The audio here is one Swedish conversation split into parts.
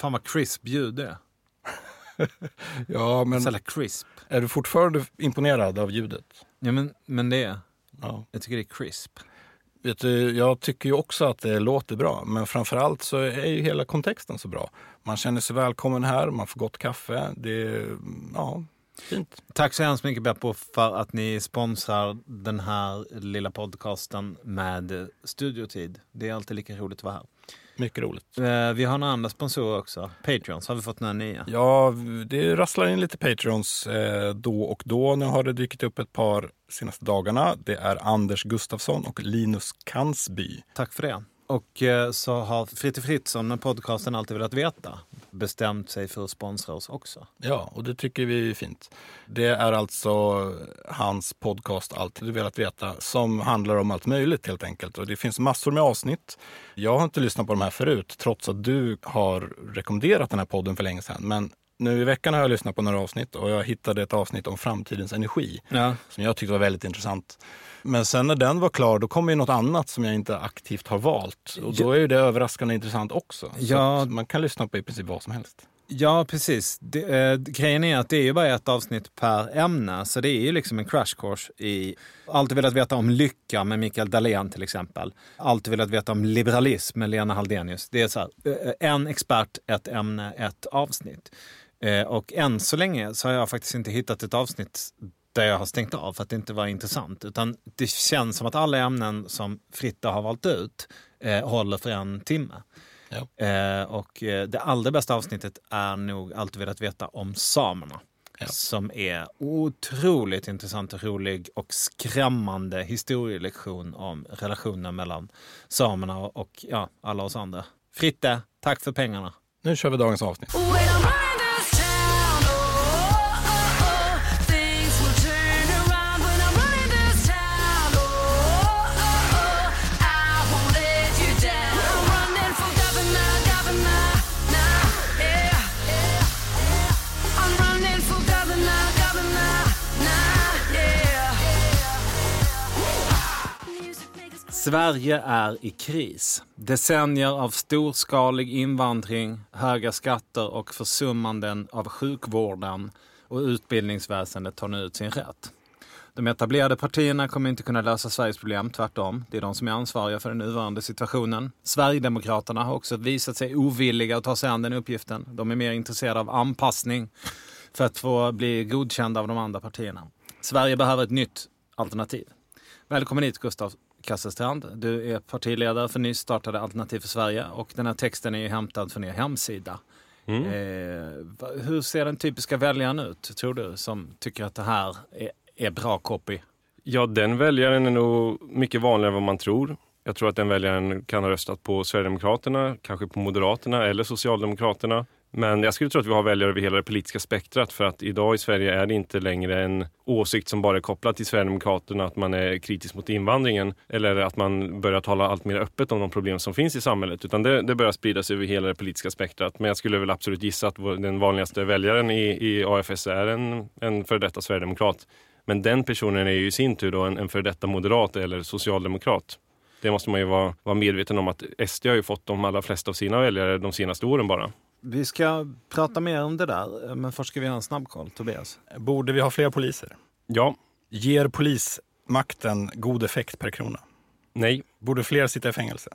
Fan vad crisp ljud det är. Ja, men Så crisp. är du fortfarande imponerad av ljudet? Ja, men, men det är. Ja. Jag tycker det är crisp. Vet du, jag tycker ju också att det låter bra, men framförallt så är ju hela kontexten så bra. Man känner sig välkommen här, man får gott kaffe. Det är, ja, fint. Tack så hemskt mycket Beppo för att ni sponsrar den här lilla podcasten med studiotid. Det är alltid lika roligt att vara här. Mycket roligt. Eh, Vi har några andra sponsorer också. Patreons har vi fått några nya. Ja, det rasslar in lite Patreons eh, då och då. Nu har det dykt upp ett par senaste dagarna. Det är Anders Gustafsson och Linus Kansby. Tack för det. Och eh, så har Fritte Fritzson med podcasten Alltid velat veta bestämt sig för att sponsra oss också. Ja, och det tycker vi är fint. Det är alltså hans podcast Alltid velat veta som handlar om allt möjligt helt enkelt. Och det finns massor med avsnitt. Jag har inte lyssnat på de här förut trots att du har rekommenderat den här podden för länge sedan. Men nu i veckan har jag lyssnat på några avsnitt och jag hittade ett avsnitt om framtidens energi Ja. som jag tyckte var väldigt intressant. Men sen när den var klar då kom ju något annat som jag inte aktivt har valt. Och då är ju det överraskande intressant också. Så Ja. man kan lyssna på i princip vad som helst. Ja, precis. Det, eh, grejen är att det är ju bara ett avsnitt per ämne, så det är ju liksom en crash course i Alltid velat veta om lycka med Mikael Dahlén till exempel. Alltid velat veta om liberalism med Lena Haldenius. Det är så här, eh, en expert, ett ämne, ett avsnitt. Eh, Och än så länge så har jag faktiskt inte hittat ett avsnitt där jag har stängt av för att det inte var intressant. Utan det känns som att alla ämnen som Fritta har valt ut eh, håller för en timme. Ja. Eh, och eh, det allra bästa avsnittet är nog Alltid velat veta om samerna. Ja. Som är otroligt intressant och rolig och skrämmande historielektion om relationen mellan samerna och, och ja, alla oss andra. Fritte, tack för pengarna. Nu kör vi dagens avsnitt. Sverige är i kris. Decennier av storskalig invandring, höga skatter och försummanden av sjukvården och utbildningsväsendet tar nu ut sin rätt. De etablerade partierna kommer inte kunna lösa Sveriges problem, tvärtom. Det är de som är ansvariga för den nuvarande situationen. Sverigedemokraterna har också visat sig ovilliga att ta sig an den uppgiften. De är mer intresserade av anpassning för att få bli godkända av de andra partierna. Sverige behöver ett nytt alternativ. Välkommen hit Gustav Kasselstrand. Du är partiledare för nyss startade Alternativ för Sverige och den här texten är ju hämtad från er hemsida. Eh, va- hur ser den typiska väljaren ut, tror du, som tycker att det här är, är bra copy? Ja, den väljaren är nog mycket vanligare än vad man tror. Jag tror att den väljaren kan ha röstat på Sverigedemokraterna, kanske på Moderaterna eller Socialdemokraterna. Men jag skulle tro att vi har väljare över hela det politiska spektrat för att idag i Sverige är det inte längre en åsikt som bara är kopplad till Sverigedemokraterna att man är kritisk mot invandringen eller att man börjar tala allt mer öppet om de problem som finns i samhället utan det, det börjar spridas över hela det politiska spektrat. Men jag skulle väl absolut gissa att den vanligaste väljaren i, i AFS är en, en före detta sverigedemokrat. Men den personen är ju i sin tur då en, en före detta moderat eller socialdemokrat. Det måste man ju vara, vara medveten om att SD har ju fått de allra flesta av sina väljare de senaste åren bara. Vi ska prata mer om det där, men först ska vi göra en snabbkoll. Tobias? Borde vi ha fler poliser? Ja, Ger polismakten god effekt per krona? nej, Borde fler sitta i fängelse?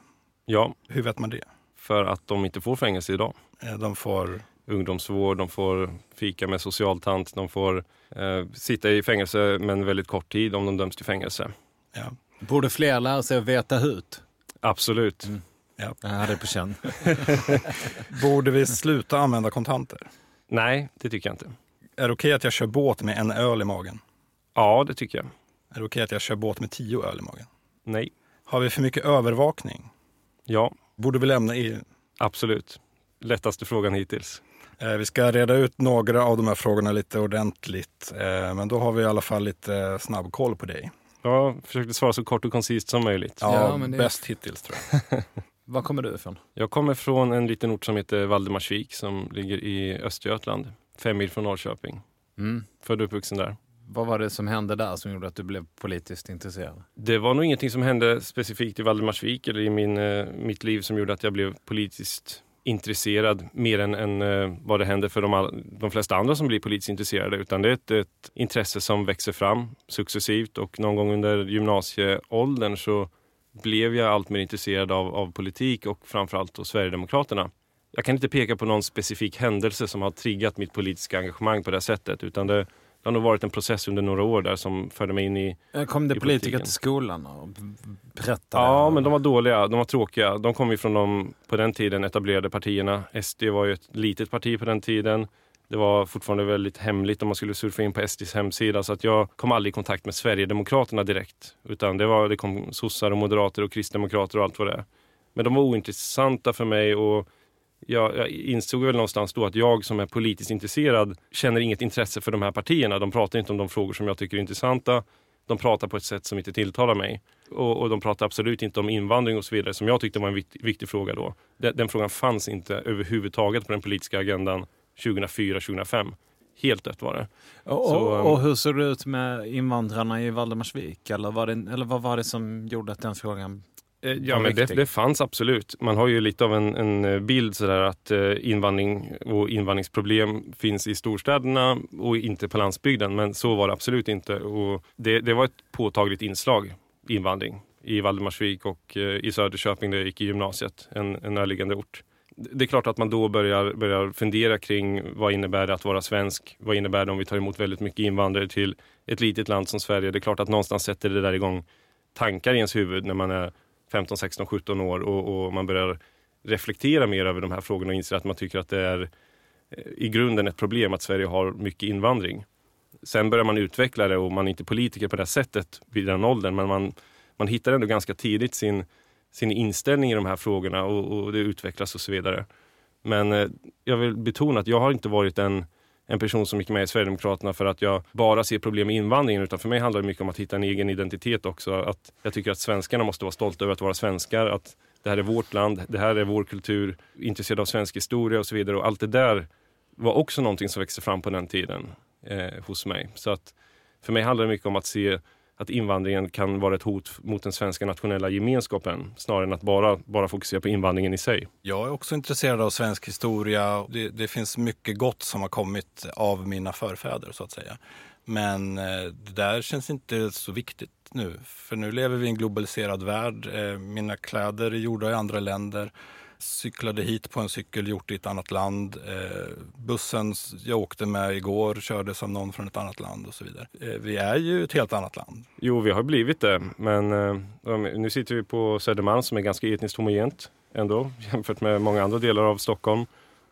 ja, Hur vet man det? för att de inte får fängelse idag. Eh, De får... Ungdomsvård, de får fika med socialtant, de får eh, sitta i fängelse men väldigt kort tid om de döms till fängelse. Ja, Borde fler lära sig att veta hut? Absolut. Ja. Jag hade på känn. Borde vi sluta använda kontanter? Nej, det tycker jag inte. Är det okej att jag kör båt med en öl i magen? Ja, det tycker jag. Är det okej att jag kör båt med tio öl i magen? Nej. Har vi för mycket övervakning? Ja, Borde vi lämna EU? absolut. Lättaste frågan hittills. Eh, Vi ska reda ut några av de här frågorna lite ordentligt. Eh, Men då har vi i alla fall lite eh, snabbkoll på dig. Jag försökte svara så kort och koncist som möjligt. Ja, Ja, men det- bäst hittills tror jag. Var kommer du ifrån? Jag kommer från en liten ort som heter Valdemarsvik som ligger i Östergötland. Fem mil från Norrköping. Mm. Född och uppvuxen där. Vad var det som hände där som gjorde att du blev politiskt intresserad? Det var nog ingenting som hände specifikt i Valdemarsvik eller i min, eh, mitt liv som gjorde att jag blev politiskt intresserad mer än, än eh, vad det händer för de, all, de flesta andra som blir politiskt intresserade. Utan det är ett, ett intresse som växer fram successivt och någon gång under gymnasieåldern så blev jag allt mer intresserad av, av politik och framförallt då Sverigedemokraterna. Jag kan inte peka på någon specifik händelse som har triggat mitt politiska engagemang på det sättet utan det, det har nog varit en process under några år där som förde mig in i Eh, Kom det i politiker till skolan och berättade? Ja, men de var dåliga. De var tråkiga. De kom ju från de på den tiden etablerade partierna. SD var ju ett litet parti på den tiden. Det var fortfarande väldigt hemligt om man skulle surfa in på SDs hemsida. Så att jag kom aldrig i kontakt med Sverigedemokraterna direkt. Utan det, var, det kom sossar och moderater och kristdemokrater och allt vad det är. Men de var ointressanta för mig och jag, jag insåg väl någonstans då att jag som är politiskt intresserad känner inget intresse för de här partierna. De pratar inte om de frågor som jag tycker är intressanta. De pratar på ett sätt som inte tilltalar mig. Och, och de pratar absolut inte om invandring och så vidare som jag tyckte var en viktig, viktig fråga då. Den, den frågan fanns inte överhuvudtaget på den politiska agendan 2004-2005. Helt dött var det. Och, Så, och, ehm, hur såg det ut med invandrarna i Valdemarsvik? Eller, var det, eller vad var det som gjorde att den frågan... Eh, Ja, men det, det fanns absolut. Man har ju lite av en, en eh, bild sådär att eh, invandring och invandringsproblem finns i storstäderna och inte på landsbygden. Men så var det absolut inte. Och det, det var ett påtagligt inslag, invandring, i Valdemarsvik och i Söderköping där jag gick i gymnasiet, en, en närliggande ort. Det är klart att man då börjar, börjar fundera kring vad innebär det att vara svensk? Vad innebär det om vi tar emot väldigt mycket invandrare till ett litet land som Sverige? Det är klart att någonstans sätter det där igång tankar i ens huvud när man är 15, 16, 17 år och, och man börjar reflektera mer över de här frågorna och inser att man tycker att det är eh, i grunden ett problem att Sverige har mycket invandring. Sen börjar man utveckla det och man är inte politiker på det sättet vid den åldern men man, man hittar ändå ganska tidigt sin, sin inställning i de här frågorna och, och det utvecklas och så vidare. Men eh, jag vill betona att jag har inte varit en, en person som gick med i Sverigedemokraterna för att jag bara ser problem med invandringen utan för mig handlar det mycket om att hitta en egen identitet också. Att jag tycker att svenskarna måste vara stolta över att vara svenskar, att det här är vårt land, det här är vår kultur, intresserad av svensk historia och så vidare. Och allt det där var också någonting som växte fram på den tiden eh, hos mig. Så att för mig handlar det mycket om att se att invandringen kan vara ett hot mot den svenska nationella gemenskapen snarare än att bara, bara fokusera på invandringen i sig. Jag är också intresserad av svensk historia. Det, det finns mycket gott som har kommit av mina förfäder så att säga. Men eh, det där känns inte så viktigt nu. För nu lever vi i en globaliserad värld. Eh, mina kläder är gjorda i andra länder. Cyklade hit på en cykel gjort i ett annat land. Eh, bussen jag åkte med igår körde som någon från ett annat land och så vidare. Eh, vi är ju ett helt annat land. Jo, vi har blivit det. Men eh, nu sitter vi på Södermalm som är ganska etniskt homogent ändå jämfört med många andra delar av Stockholm.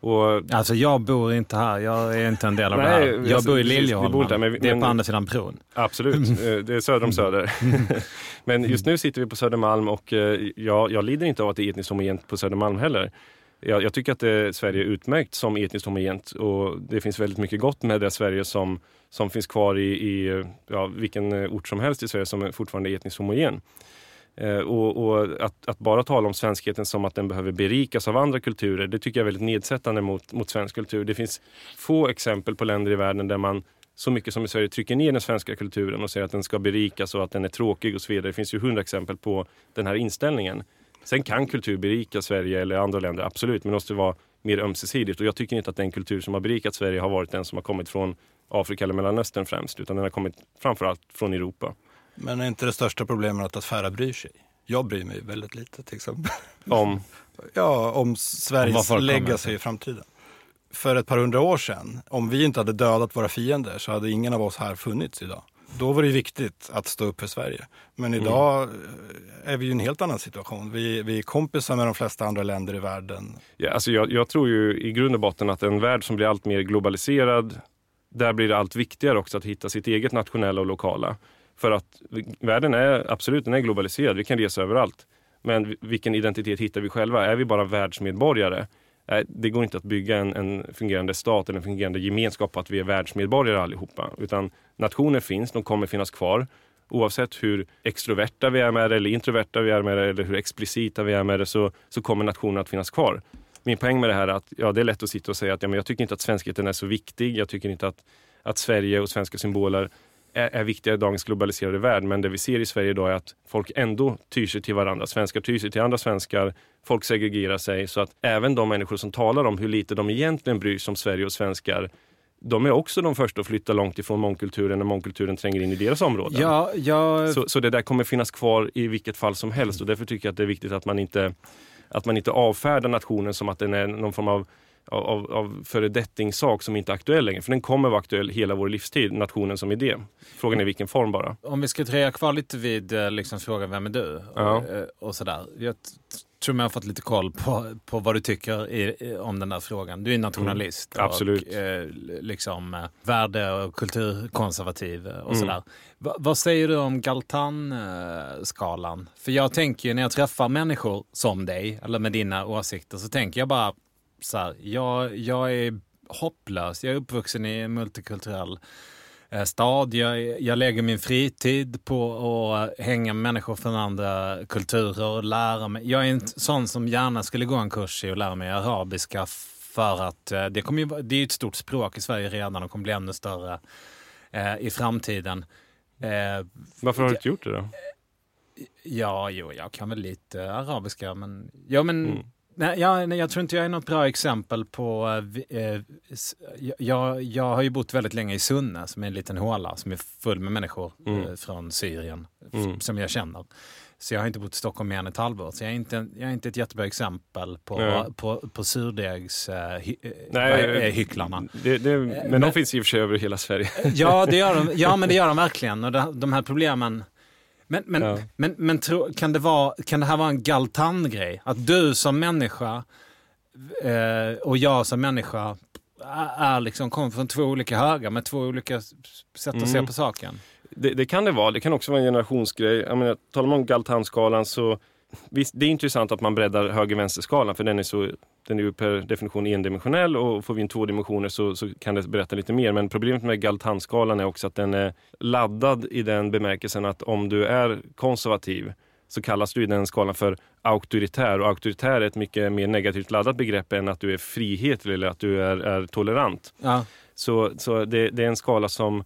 Och Alltså jag bor inte här, jag är inte en del av Nej, det här. Jag bor i Liljeholmen. där, men det är på andra sidan bron. Absolut, Eh, det är söder om Söder. Men just nu sitter vi på Södermalm och eh, jag, jag lider inte av att det är etniskt homogent på Södermalm heller. Jag, jag tycker att det, Sverige är utmärkt som etniskt homogent och det finns väldigt mycket gott med det Sverige som, som finns kvar i, i ja, vilken eh, ort som helst i Sverige som är fortfarande är etniskt homogen. Eh, och och att, att bara tala om svenskheten som att den behöver berikas av andra kulturer, det tycker jag är väldigt nedsättande mot, mot svensk kultur. Det finns få exempel på länder i världen där man så mycket som i Sverige trycker ner den svenska kulturen och säger att den ska berikas och att den är tråkig och så vidare. Det finns ju hundra exempel på den här inställningen. Sen kan kultur berika Sverige eller andra länder, absolut, men det måste vara mer ömsesidigt. Och jag tycker inte att den kultur som har berikat Sverige har varit den som har kommit från Afrika eller Mellanöstern främst, utan den har kommit framförallt från Europa. Men är inte det största problemet att färre bryr sig? Jag bryr mig väldigt lite till exempel. Om, Ja, om Om Sveriges kommer legacy i framtiden. För ett par hundra år sedan, om vi inte hade dödat våra fiender så hade ingen av oss här funnits idag. Då var det viktigt att stå upp för Sverige. Men idag eh, är vi i en helt annan situation. Vi, vi är kompisar med de flesta andra länder i världen. ja, alltså jag, jag tror ju i grund och botten att en värld som blir allt mer globaliserad, där blir det allt viktigare också att hitta sitt eget nationella och lokala. För att världen är absolut den är globaliserad, vi kan resa överallt. Men vilken identitet hittar vi själva? Är vi bara världsmedborgare? Det går inte att bygga en, en fungerande stat eller en fungerande gemenskap på att vi är världsmedborgare allihopa. Utan nationer finns, de kommer finnas kvar. Oavsett hur extroverta vi är med det eller introverta vi är med det eller hur explicita vi är med det så, så kommer nationen att finnas kvar. Min poäng med det här är att ja, det är lätt att sitta och säga att ja, men jag tycker inte att svenskheten är så viktig. Jag tycker inte att, att Sverige och svenska symboler är, är viktiga i dagens globaliserade värld. Men det vi ser i Sverige idag är att folk ändå tyr sig till varandra. Svenskar tyr sig till andra svenskar. Folk segregerar sig. Så att även de människor som talar om hur lite de egentligen bryr sig om Sverige och svenskar de är också de första att flytta långt ifrån mångkulturen när mångkulturen tränger in i deras områden. Ja, jag, Så, så det där kommer finnas kvar i vilket fall som helst och därför tycker jag att det är viktigt att man inte, att man inte avfärdar nationen som att den är någon form av av, av föredettingssak som inte är aktuell längre. För den kommer vara aktuell hela vår livstid, nationen som idé. Frågan är i vilken form bara. om vi ska dröja kvar lite vid eh, liksom, frågan vem är du? Ja. Och, eh, och sådär. Jag tror jag har fått lite koll på, på vad du tycker i, om den där frågan. Du är nationalist. Mm, absolut. Och eh, liksom eh, värde och kulturkonservativ och Mm. sådär. Va, vad säger du om Galtan-skalan? För jag tänker ju när jag träffar människor som dig, eller med dina åsikter, så tänker jag bara så här, jag, jag är hopplös. Jag är uppvuxen i en multikulturell eh, stad. Jag, jag lägger min fritid på att hänga med människor från andra kulturer och lära mig. Jag är en sån som gärna skulle gå en kurs i att lära mig arabiska för att eh, det, kommer ju, det är ju ett stort språk i Sverige redan och kommer bli ännu större eh, i framtiden. Eh, Varför har du inte gjort det då? Ja, jo, jag kan väl lite arabiska, men... Ja, men Mm. Nej, jag, nej, jag tror inte jag är något bra exempel på... eh, Eh, jag, jag har ju bott väldigt länge i Sunne, som är en liten håla som är full med människor Mm. eh, från Syrien, Mm. som jag känner. Så jag har inte bott i Stockholm mer än ett halvår, så jag är inte, jag är inte ett jättebra exempel på, Nej. på, på surdegs... Eh, hy, eh, det, men, men- de finns i och för sig över hela Sverige. Ja, det gör de, ja, men det gör de verkligen. Och det, de här problemen... Men, men, Ja. men, men tro, kan, det vara, kan det här vara en Galtan-grej? Att du som människa eh, och jag som människa är, liksom, kommer från två olika högar med två olika sätt att se Mm. på saken. Det, det kan det vara. Det kan också vara en generationsgrej. Jag menar, talar man om Galtan-skalan så visst, det är intressant att man breddar höger-vänster-skalan för den är, så, den är ju per definition endimensionell och får vi in två dimensioner så, så kan det berätta lite mer. Men problemet med Galtan-skalan är också att den är laddad i den bemärkelsen att om du är konservativ så kallas du i den skalan för auktoritär och auktoritär är ett mycket mer negativt laddat begrepp än att du är frihetlig eller att du är, är tolerant. Ja. Så, så det, det är en skala som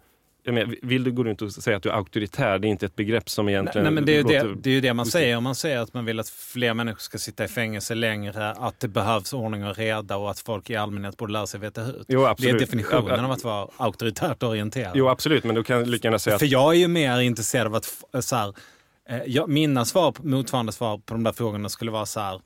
menar, vill du gå runt och säga att du är auktoritär, det är inte ett begrepp som egentligen... nej, men det, är ju det, det är ju det man säger. Om man säger att man vill att fler människor ska sitta i fängelse längre, att det behövs ordning och reda och att folk i allmänhet borde lära sig veta hut. Jo, Det är absolut. definitionen av att vara auktoritärt orienterad. Jo, absolut, men du kan lika gärna säga att För jag är ju mer intresserad av att, så här, eh, mina svar, på- motsvarande svar på de där frågorna skulle vara så här,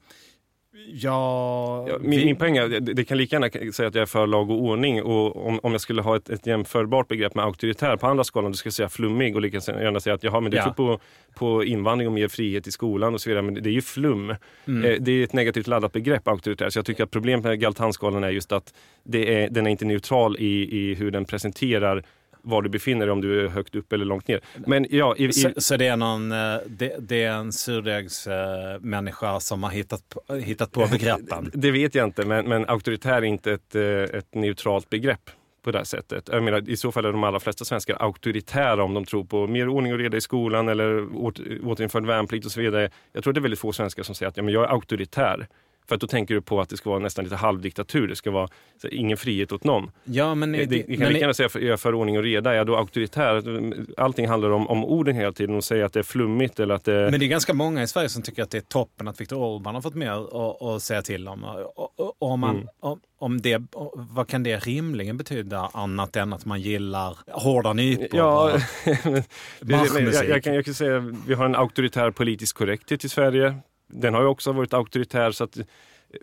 ja... Ja, min, vi- min poäng är, det, det kan lika gärna säga att jag är för lag och ordning och om, om jag skulle ha ett, ett jämförbart begrepp med auktoritär på andra skalan, då skulle jag säga flummig och lika gärna säga att jaha, men du Ja. tror på, på invandring och mer frihet i skolan och så vidare, men det är ju flum. Mm. Eh, Det är ett negativt laddat begrepp, auktoritär. Så jag tycker att problemet med Galtanskalan är just att det är, den är inte neutral i, i hur den presenterar var du befinner dig, om du är högt upp eller långt ner. Men ja, i, i, Så, så det är någon, eh, det, det är en surdegsmänniska som har hittat på, hittat på begreppen? Det vet jag inte, men, men auktoritär är inte ett, eh, ett neutralt begrepp på det här sättet. Jag menar, I så fall är de allra flesta svenskar auktoritära om de tror på mer ordning och reda i skolan eller åter, återinförd värnplikt och så vidare. Jag tror det är väldigt få svenskar som säger att ja, men jag är auktoritär. För att då tänker du på att det ska vara nästan lite halvdiktatur. Det ska vara här, ingen frihet åt någon. Ja, men... Det, det- vi kan lika gärna säga för, är jag för ordning och reda. Är jag då auktoritär? Allting handlar om, om orden hela tiden och säga att det är flummigt eller att det... Men det är ganska många i Sverige som tycker att det är toppen att Viktor Orbán har fått mer att- att säga till om. Och, och, om man, Mm. om, om det, vad kan det rimligen betyda annat än att man gillar hårda nypor? Ja, och marschmusik? jag, jag, kan, jag kan säga vi har en auktoritär politisk korrekthet i Sverige. Den har ju också varit auktoritär så att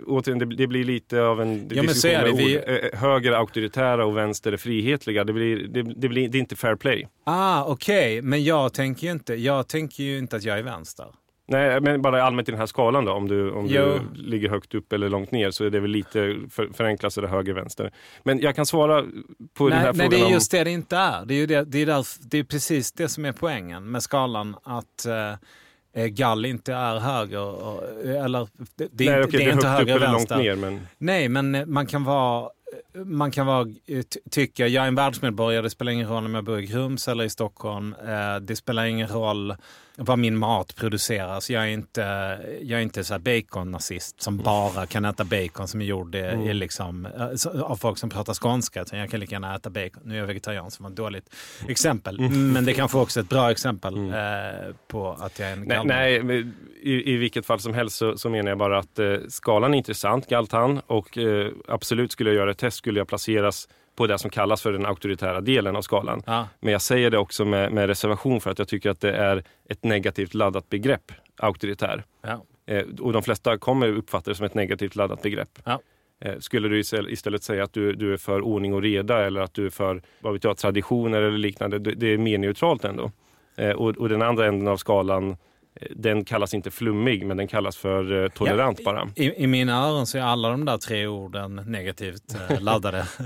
återigen, det, det blir lite av en Ja, diskussion med. Vi- ord. Eh, Höger är auktoritära och vänster är frihetliga. Det, blir, det, det, blir, det är inte fair play. Ah, okej. Men jag tänker ju inte, jag tänker ju inte att jag är vänster. Nej, men bara allmänt i den här skalan då. Om du, om Jo. du ligger högt upp eller långt ner så är det väl lite för, förenklat så det är höger vänster. Men jag kan svara på den Nej, här nej, frågan det är om... just det det inte är. Det är, ju det, det, är där, det är precis det som är poängen med skalan. Att eh, gall inte är höger. Och, eller, det, det, är Nej, inte- okej, det är inte höger eller långt vänster. ner. Men... Nej, men eh, man kan vara, man kan vara, eh, ty- tycka, jag är en världsmedborgare, det spelar ingen roll om jag bor i Grums eller i Stockholm. Eh, det spelar ingen roll vad min mat produceras. Jag är inte, jag är inte så bacon-nazist som bara kan äta bacon som är gjord i, i liksom, eh, av folk som pratar skånska. Utan jag kan lika gärna äta bacon. Nu är jag vegetarian som var ett dåligt exempel. Men det är kanske också ett bra exempel eh, på att jag är en Nej, galning. nej men i, i vilket fall som helst så, så menar jag bara att eh, skalan är intressant, Galtan, och eh, absolut skulle jag göra ett test skulle jag placeras på det som kallas för den auktoritära delen av skalan. Ja. Men jag säger det också med, med reservation för att jag tycker att det är ett negativt laddat begrepp, auktoritär. Ja. Eh, och de flesta kommer uppfatta det som ett negativt laddat begrepp. Ja. Eh, skulle du istället säga att du, du är för ordning och reda eller att du är för vad vet jag, traditioner eller liknande, det, det är mer neutralt ändå. Eh, och, och den andra änden av skalan, eh, den kallas inte flummig men den kallas för eh, tolerant bara. I, I mina öron så är alla de där tre orden negativt laddade.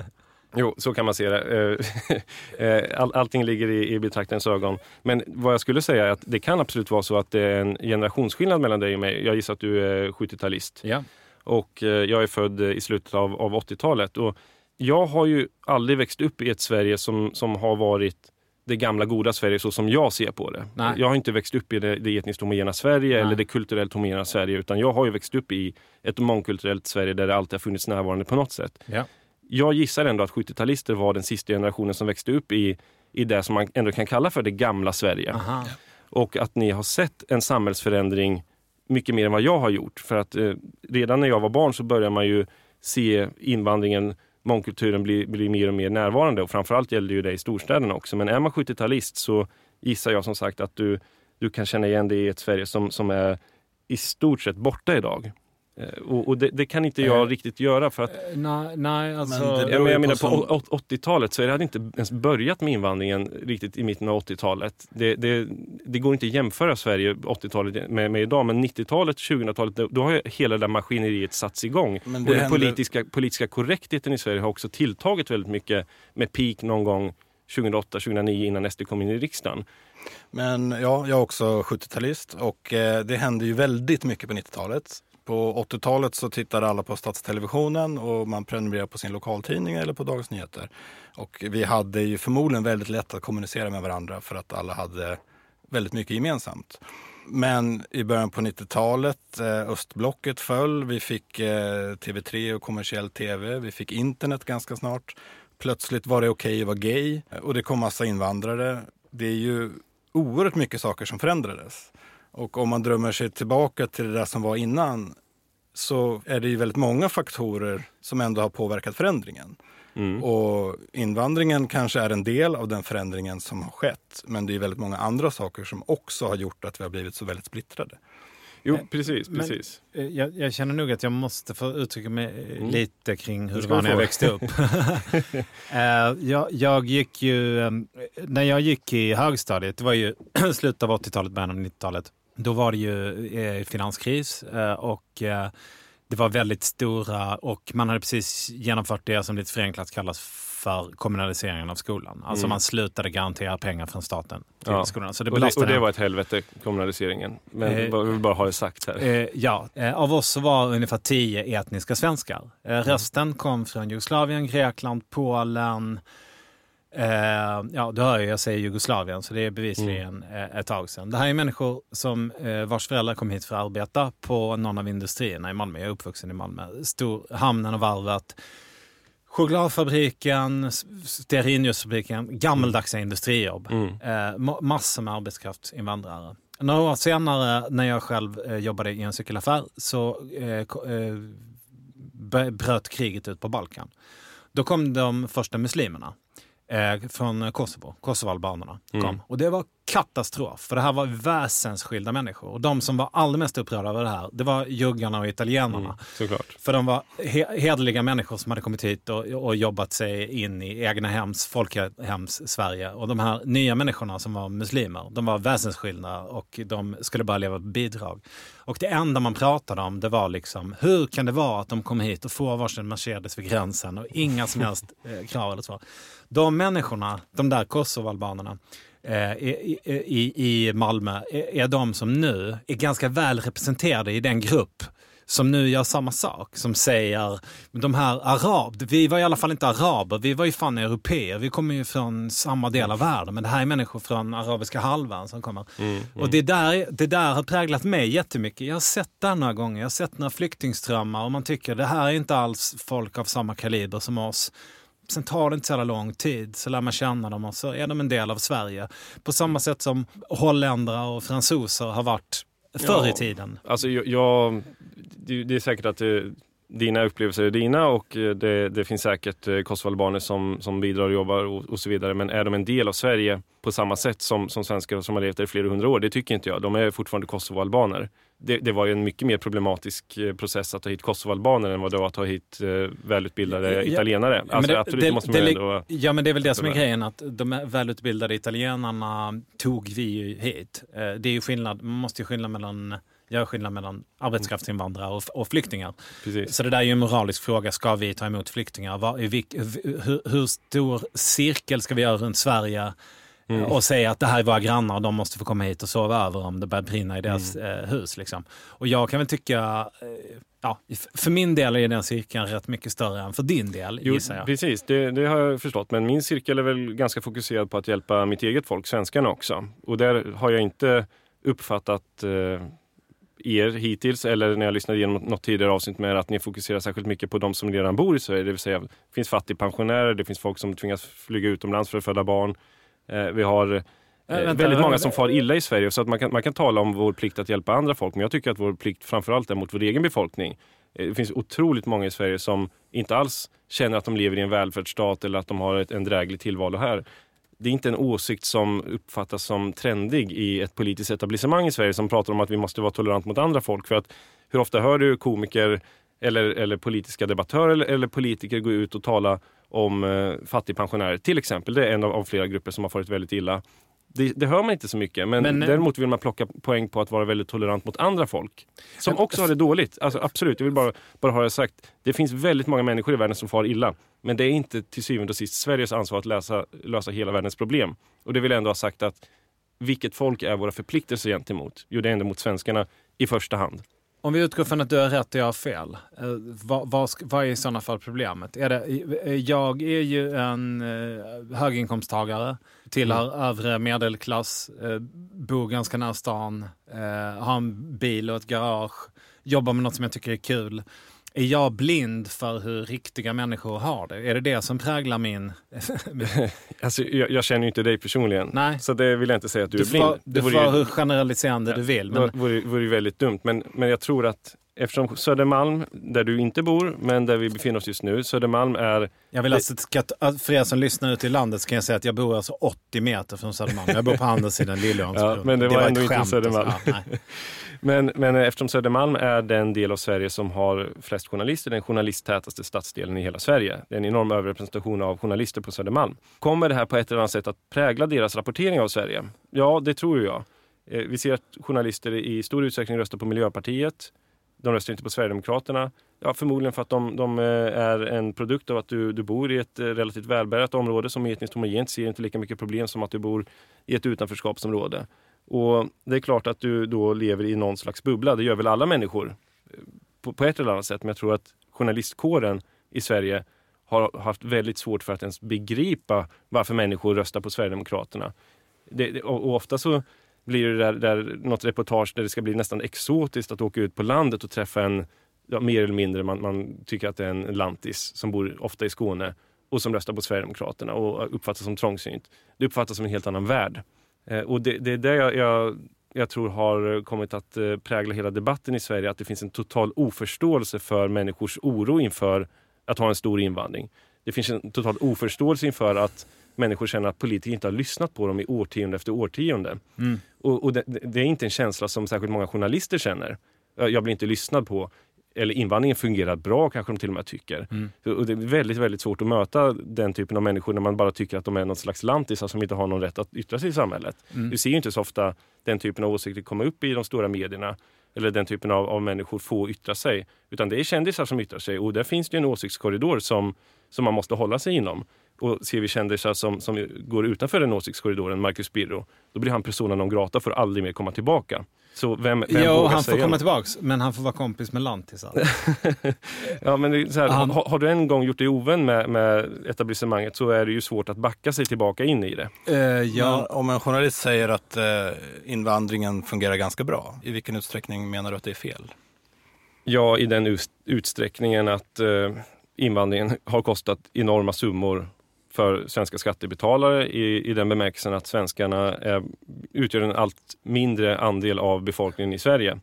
Jo, så kan man se det. Eh, eh, All, allting ligger i, i betraktarens ögon. Men vad jag skulle säga är att det kan absolut vara så att det är en generationsskillnad mellan dig och mig. Jag gissar att du är 70-talist. ja. och eh, jag är född i slutet av, av 80-talet. Och jag har ju aldrig växt upp i ett Sverige som, som har varit det gamla goda Sverige så som jag ser på det. Nej. Jag har inte växt upp i det, det etniskt homogena Sverige Nej. eller det kulturellt homogena Sverige utan jag har ju växt upp i ett mångkulturellt Sverige där det alltid har funnits närvarande på något sätt. Ja. Jag gissar ändå att 70-talister var den sista generationen som växte upp i, i det som man ändå kan kalla för det gamla Sverige Aha. och att ni har sett en samhällsförändring mycket mer än vad jag har gjort. För att eh, redan när jag var barn så började man ju se invandringen, mångkulturen bli, bli mer och mer närvarande och framförallt gäller ju det i storstäderna också. Men är man 70-talist så gissar jag som sagt att du, du kan känna igen det i ett Sverige som, som är i stort sett borta idag. Eh, Och, och det, det kan inte jag Eh, riktigt göra för att Eh, Nej, nej alltså... Men det Ja, beror men ju jag menar på på som- å- å- 80-talet så hade det inte ens börjat med invandringen riktigt i mitten av 80-talet. Det, det, det går inte att jämföra Sverige 80-talet med, med idag, men 90-talet, 2000-talet, då, då har ju hela det där maskineriet satts igång. Och det den händer- politiska, politiska korrektheten i Sverige har också tilltagit väldigt mycket med peak någon gång 2008-2009 innan SD kom in i riksdagen. Men ja, jag är också 70-talist och eh, det hände ju väldigt mycket på 90-talet. På 80-talet så tittade alla på Statstelevisionen och man prenumererade på sin lokaltidning eller på Dagens Nyheter. Och vi hade ju förmodligen väldigt lätt att kommunicera med varandra för att alla hade väldigt mycket gemensamt. Men i början på 90-talet, eh, östblocket föll, vi fick eh, TV3 och kommersiell TV, vi fick internet ganska snart. Plötsligt var det okej att vara gay och det kom massa invandrare. Det är ju oerhört mycket saker som förändrades. Och om man drömmer sig tillbaka till det där som var innan så är det ju väldigt många faktorer som ändå har påverkat förändringen. Mm. Och invandringen kanske är en del av den förändringen som har skett. Men det är väldigt många andra saker som också har gjort att vi har blivit så väldigt splittrade. Jo, precis, men- precis. Eh, Jag, jag känner nog att jag måste få uttrycka mig eh, Mm. lite kring hur Det var när jag växte upp. Eh, jag, jag gick ju, när jag gick i högstadiet, det var ju slutet av 80-talet, början av 90-talet, då var det ju eh, finanskris eh, och eh, det var väldigt stora och man hade precis genomfört det som lite förenklat kallas för kommunaliseringen av skolan. Alltså Mm. man slutade garantera pengar från staten till Ja. skolan. Så det Och det, och det var ett helvete, kommunaliseringen. Men Eh, jag vill bara ha det sagt här. Eh, ja, eh, av oss var ungefär tio etniska svenskar. Eh, resten kom från Jugoslavien, Grekland, Polen. Eh, ja, du hör ju, jag säger Jugoslavien, så det är bevisligen eh, ett tag sedan. Det här är människor som, eh, vars föräldrar kom hit för att arbeta på någon av industrierna i Malmö. Jag är uppvuxen i Malmö. Stor, hamnen och varvet. Chokladfabriken, stearinljusfabriken, gammaldags industrijobb. Mm. Eh, ma- massor med arbetskraftsinvandrare. Några år senare när jag själv eh, jobbade i en cykelaffär så eh, eh, bröt kriget ut på Balkan. Då kom de första muslimerna eh, från Kosovo, Kosovoalbanerna kom. Mm. Och det var katastrof, för det här var väsensskilda människor. Och de som var allra mest upprörda över det här, det var juggarna och italienarna. Mm, såklart. För de var he- hederliga människor som hade kommit hit och, och jobbat sig in i egna hems, folkhems Sverige. Och de här nya människorna som var muslimer, de var väsensskilda och de skulle bara leva på bidrag. Och det enda man pratade om det var liksom, hur kan det vara att de kommer hit och får varsin Mercedes vid gränsen och inga som helst eh, krav eller så. De människorna, de där kosovoalbanerna, i, i, i Malmö är, de som nu är ganska väl representerade i den grupp som nu gör samma sak. Som säger, de här arab, vi var i alla fall inte araber, vi var ju fan europeer. Vi kommer ju från samma del av världen. Men det här är människor från arabiska halvön som kommer. Och det där, det där har präglat mig jättemycket. Jag har sett det några gånger. Jag har sett några flyktingströmmar och man tycker det här är inte alls folk av samma kaliber som oss. Sen tar det inte så jävla lång tid, så lär man känna dem och så är de en del av Sverige. På samma sätt som holländare och fransoser har varit förr i Ja. tiden. Alltså jag, jag, det, det är säkert att det, dina upplevelser är dina och eh, det, det finns säkert eh, kosovoalbaner som, som bidrar och jobbar och, och så vidare. Men är de en del av Sverige på samma sätt som, som svenskar som har levt där i flera hundra år? Det tycker inte jag. De är fortfarande kosovoalbaner. Det, det var ju en mycket mer problematisk eh, process att ta hit kosovoalbaner än vad det var att ta hit eh, välutbildade Ja, italienare. men Alltså, det- absolut, det- måste man ändå... Ja men det är väl det som är grejen att de välutbildade italienarna tog vi hit. Eh, Det är ju skillnad, man måste ju skillnad mellan, göra skillnad mellan arbetskraftsinvandrare och, och flyktingar. Precis. Så det där är ju en moralisk fråga, ska vi ta emot flyktingar? Vad, i vilk, hur, hur stor cirkel ska vi göra runt Sverige? Mm. Och säga att det här är våra grannar och de måste få komma hit och sova över om det börjar brinna i deras Mm. eh, hus. Liksom. Och jag kan väl tycka, eh, ja, för min del är den cirkeln rätt mycket större än för din del Jo, gissar jag. precis, det, det har jag förstått. Men min cirkel är väl ganska fokuserad på att hjälpa mitt eget folk, svenskarna också. Och där har jag inte uppfattat eh, er hittills, eller när jag lyssnade igenom något tidigare avsnitt med er, att ni fokuserar särskilt mycket på de som redan bor i Sverige. Det vill säga, det finns fattigpensionärer, det finns folk som tvingas flyga utomlands för att föda barn. Eh, vi har eh, vänta, väldigt många som far illa i Sverige. Så att man, kan, man kan tala om vår plikt att hjälpa andra folk, men jag tycker att vår plikt framförallt är mot vår egen befolkning. Eh, Det finns otroligt många i Sverige som inte alls känner att de lever i en välfärdsstat eller att de har ett, en dräglig tillvaro här. Det är inte en åsikt som uppfattas som trendig i ett politiskt etablissemang i Sverige som pratar om att vi måste vara tolerant mot andra folk. För att hur ofta hör du komiker eller, eller politiska debattörer eller, eller politiker gå ut och tala om eh, fattigpensionärer till exempel. Det är en av, av flera grupper som har farit väldigt illa. Det, det hör man inte så mycket, men, Men, eh, däremot vill man plocka poäng på att vara väldigt tolerant mot andra folk. Som också har det dåligt. Alltså, absolut, jag vill bara, bara ha det sagt. Det finns väldigt många människor i världen som far illa. Men det är inte till syvende och sist Sveriges ansvar att lösa, lösa hela världens problem. Och det vill jag ändå ha sagt att vilket folk är våra förpliktelser gentemot? Jo, det är ändå mot svenskarna i första hand. Om vi utgår från att du har rätt och jag har fel, eh, vad, vad, vad är i sådana fall problemet? Är det, eh, jag är ju en eh, höginkomsttagare, tillhör övre medelklass, bor ganska nära stan, har en bil och ett garage, jobbar med något som jag tycker är kul. Är jag blind för hur riktiga människor har det? Är det det som präglar min... Alltså, jag, jag känner ju inte dig personligen, Nej. så det vill jag inte säga att du, Du är blind. får, Det du får ju- hur generaliserande du vill. Det Men, vore, vore ju väldigt dumt. Men, men jag tror att eftersom Södermalm, där du inte bor, men där vi befinner oss just nu, Södermalm är... Jag vill alltså, ska, att- för er som lyssnar ute i landet så kan jag säga att jag bor alltså 80 meter från Södermalm. Jag bor på andra sidan Liljeholmsbron. Ja, men det var ett ändå inte Södermalm. alltså. Ja. Men, men eftersom Södermalm är den del av Sverige som har flest journalister, den journalisttätaste stadsdelen i hela Sverige. Det är en enorm överrepresentation av journalister på Södermalm. Kommer det här på ett eller annat sätt att prägla deras rapportering av Sverige? Ja, det tror jag. Eh, vi ser att journalister i stor utsträckning röstar på Miljöpartiet. De röstar inte på Sverigedemokraterna. Ja, förmodligen för att de, de eh, är en produkt av att du, du bor i ett eh, relativt välbärgat område som är etniskt homogent, ser inte lika mycket problem som att du bor i ett utanförskapsområde. Och det är klart att du då lever i någon slags bubbla, det gör väl alla människor eh, på, på ett eller annat sätt. Men jag tror att journalistkåren i Sverige har haft väldigt svårt för att ens begripa varför människor röstar på Sverigedemokraterna. Det, det, och, och ofta så blir det där, där något reportage där det ska bli nästan exotiskt att åka ut på landet och träffa en, ja, mer eller mindre, man, man tycker att det är en lantis som bor ofta i Skåne och som röstar på Sverigedemokraterna och uppfattas som trångsynt. Det uppfattas som en helt annan värld. Eh, och det, det är det jag, jag, jag tror har kommit att eh, prägla hela debatten i Sverige, att det finns en total oförståelse för människors oro inför att ha en stor invandring. Det finns en total oförståelse inför att människor känner att politiker inte har lyssnat på dem i årtionde efter årtionde. Mm. Och, och det, det är inte en känsla som särskilt många journalister känner. Jag jag blir inte lyssnad på. Eller invandringen fungerar bra kanske de till och med tycker. Mm. Och det är väldigt, väldigt svårt att möta den typen av människor när man bara tycker att de är någon slags lantisar som inte har någon rätt att yttra sig i samhället. Mm. Du ser ju inte så ofta den typen av åsikter komma upp i de stora medierna. Eller den typen av, av människor få yttra sig. Utan det är kändisar som yttrar sig och där finns det ju en åsiktskorridor som, som man måste hålla sig inom. Och ser vi kändisar som, som går utanför den åsiktskorridoren, Marcus Birro, då blir han persona non grata för att aldrig mer komma tillbaka. Så vem, vem Jo, vågar han får komma något? tillbaks, men han får vara kompis med lantisar. Ja, men så här, Han- har, har du en gång gjort dig ovän med, med etablissemanget så är det ju svårt att backa sig tillbaka in i det. Eh, Men ja, om en journalist säger att eh, invandringen fungerar ganska bra, i vilken utsträckning menar du att det är fel? Ja, i den ut- utsträckningen att eh, invandringen har kostat enorma summor för svenska skattebetalare i, i den bemärkelsen att svenskarna är, utgör en allt mindre andel av befolkningen i Sverige.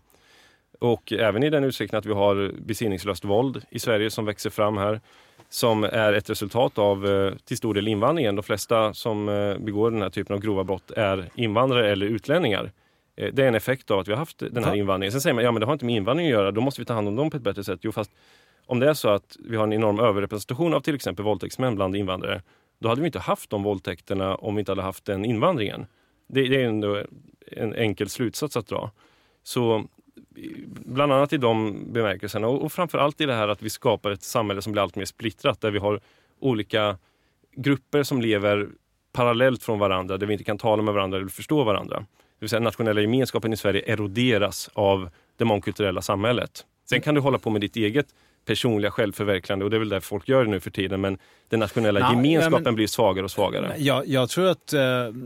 Och även i den utsträckningen att vi har besinningslöst våld i Sverige som växer fram här som är ett resultat av eh, till stor del invandringen. De flesta som eh, begår den här typen av grova brott är invandrare eller utlänningar. Eh, Det är en effekt av att vi har haft den här invandringen. Sen säger man ja men det har inte med invandring att göra, då måste vi ta hand om dem på ett bättre sätt. Jo fast om det är så att vi har en enorm överrepresentation av till exempel våldtäktsmän bland invandrare, då hade vi inte haft de våldtäkterna om vi inte hade haft den invandringen. Det, det är ändå en enkel slutsats att dra. Så bland annat i de bemärkelserna och, och framförallt i det här att vi skapar ett samhälle som blir allt mer splittrat där vi har olika grupper som lever parallellt från varandra där vi inte kan tala med varandra eller förstå varandra. Det vill säga nationella gemenskapen i Sverige eroderas av det mångkulturella samhället. Sen kan du hålla på med ditt eget personliga självförverkligande och det är väl det folk gör nu för tiden men den nationella Nej, gemenskapen men- blir svagare och svagare. Jag, jag tror att, eh,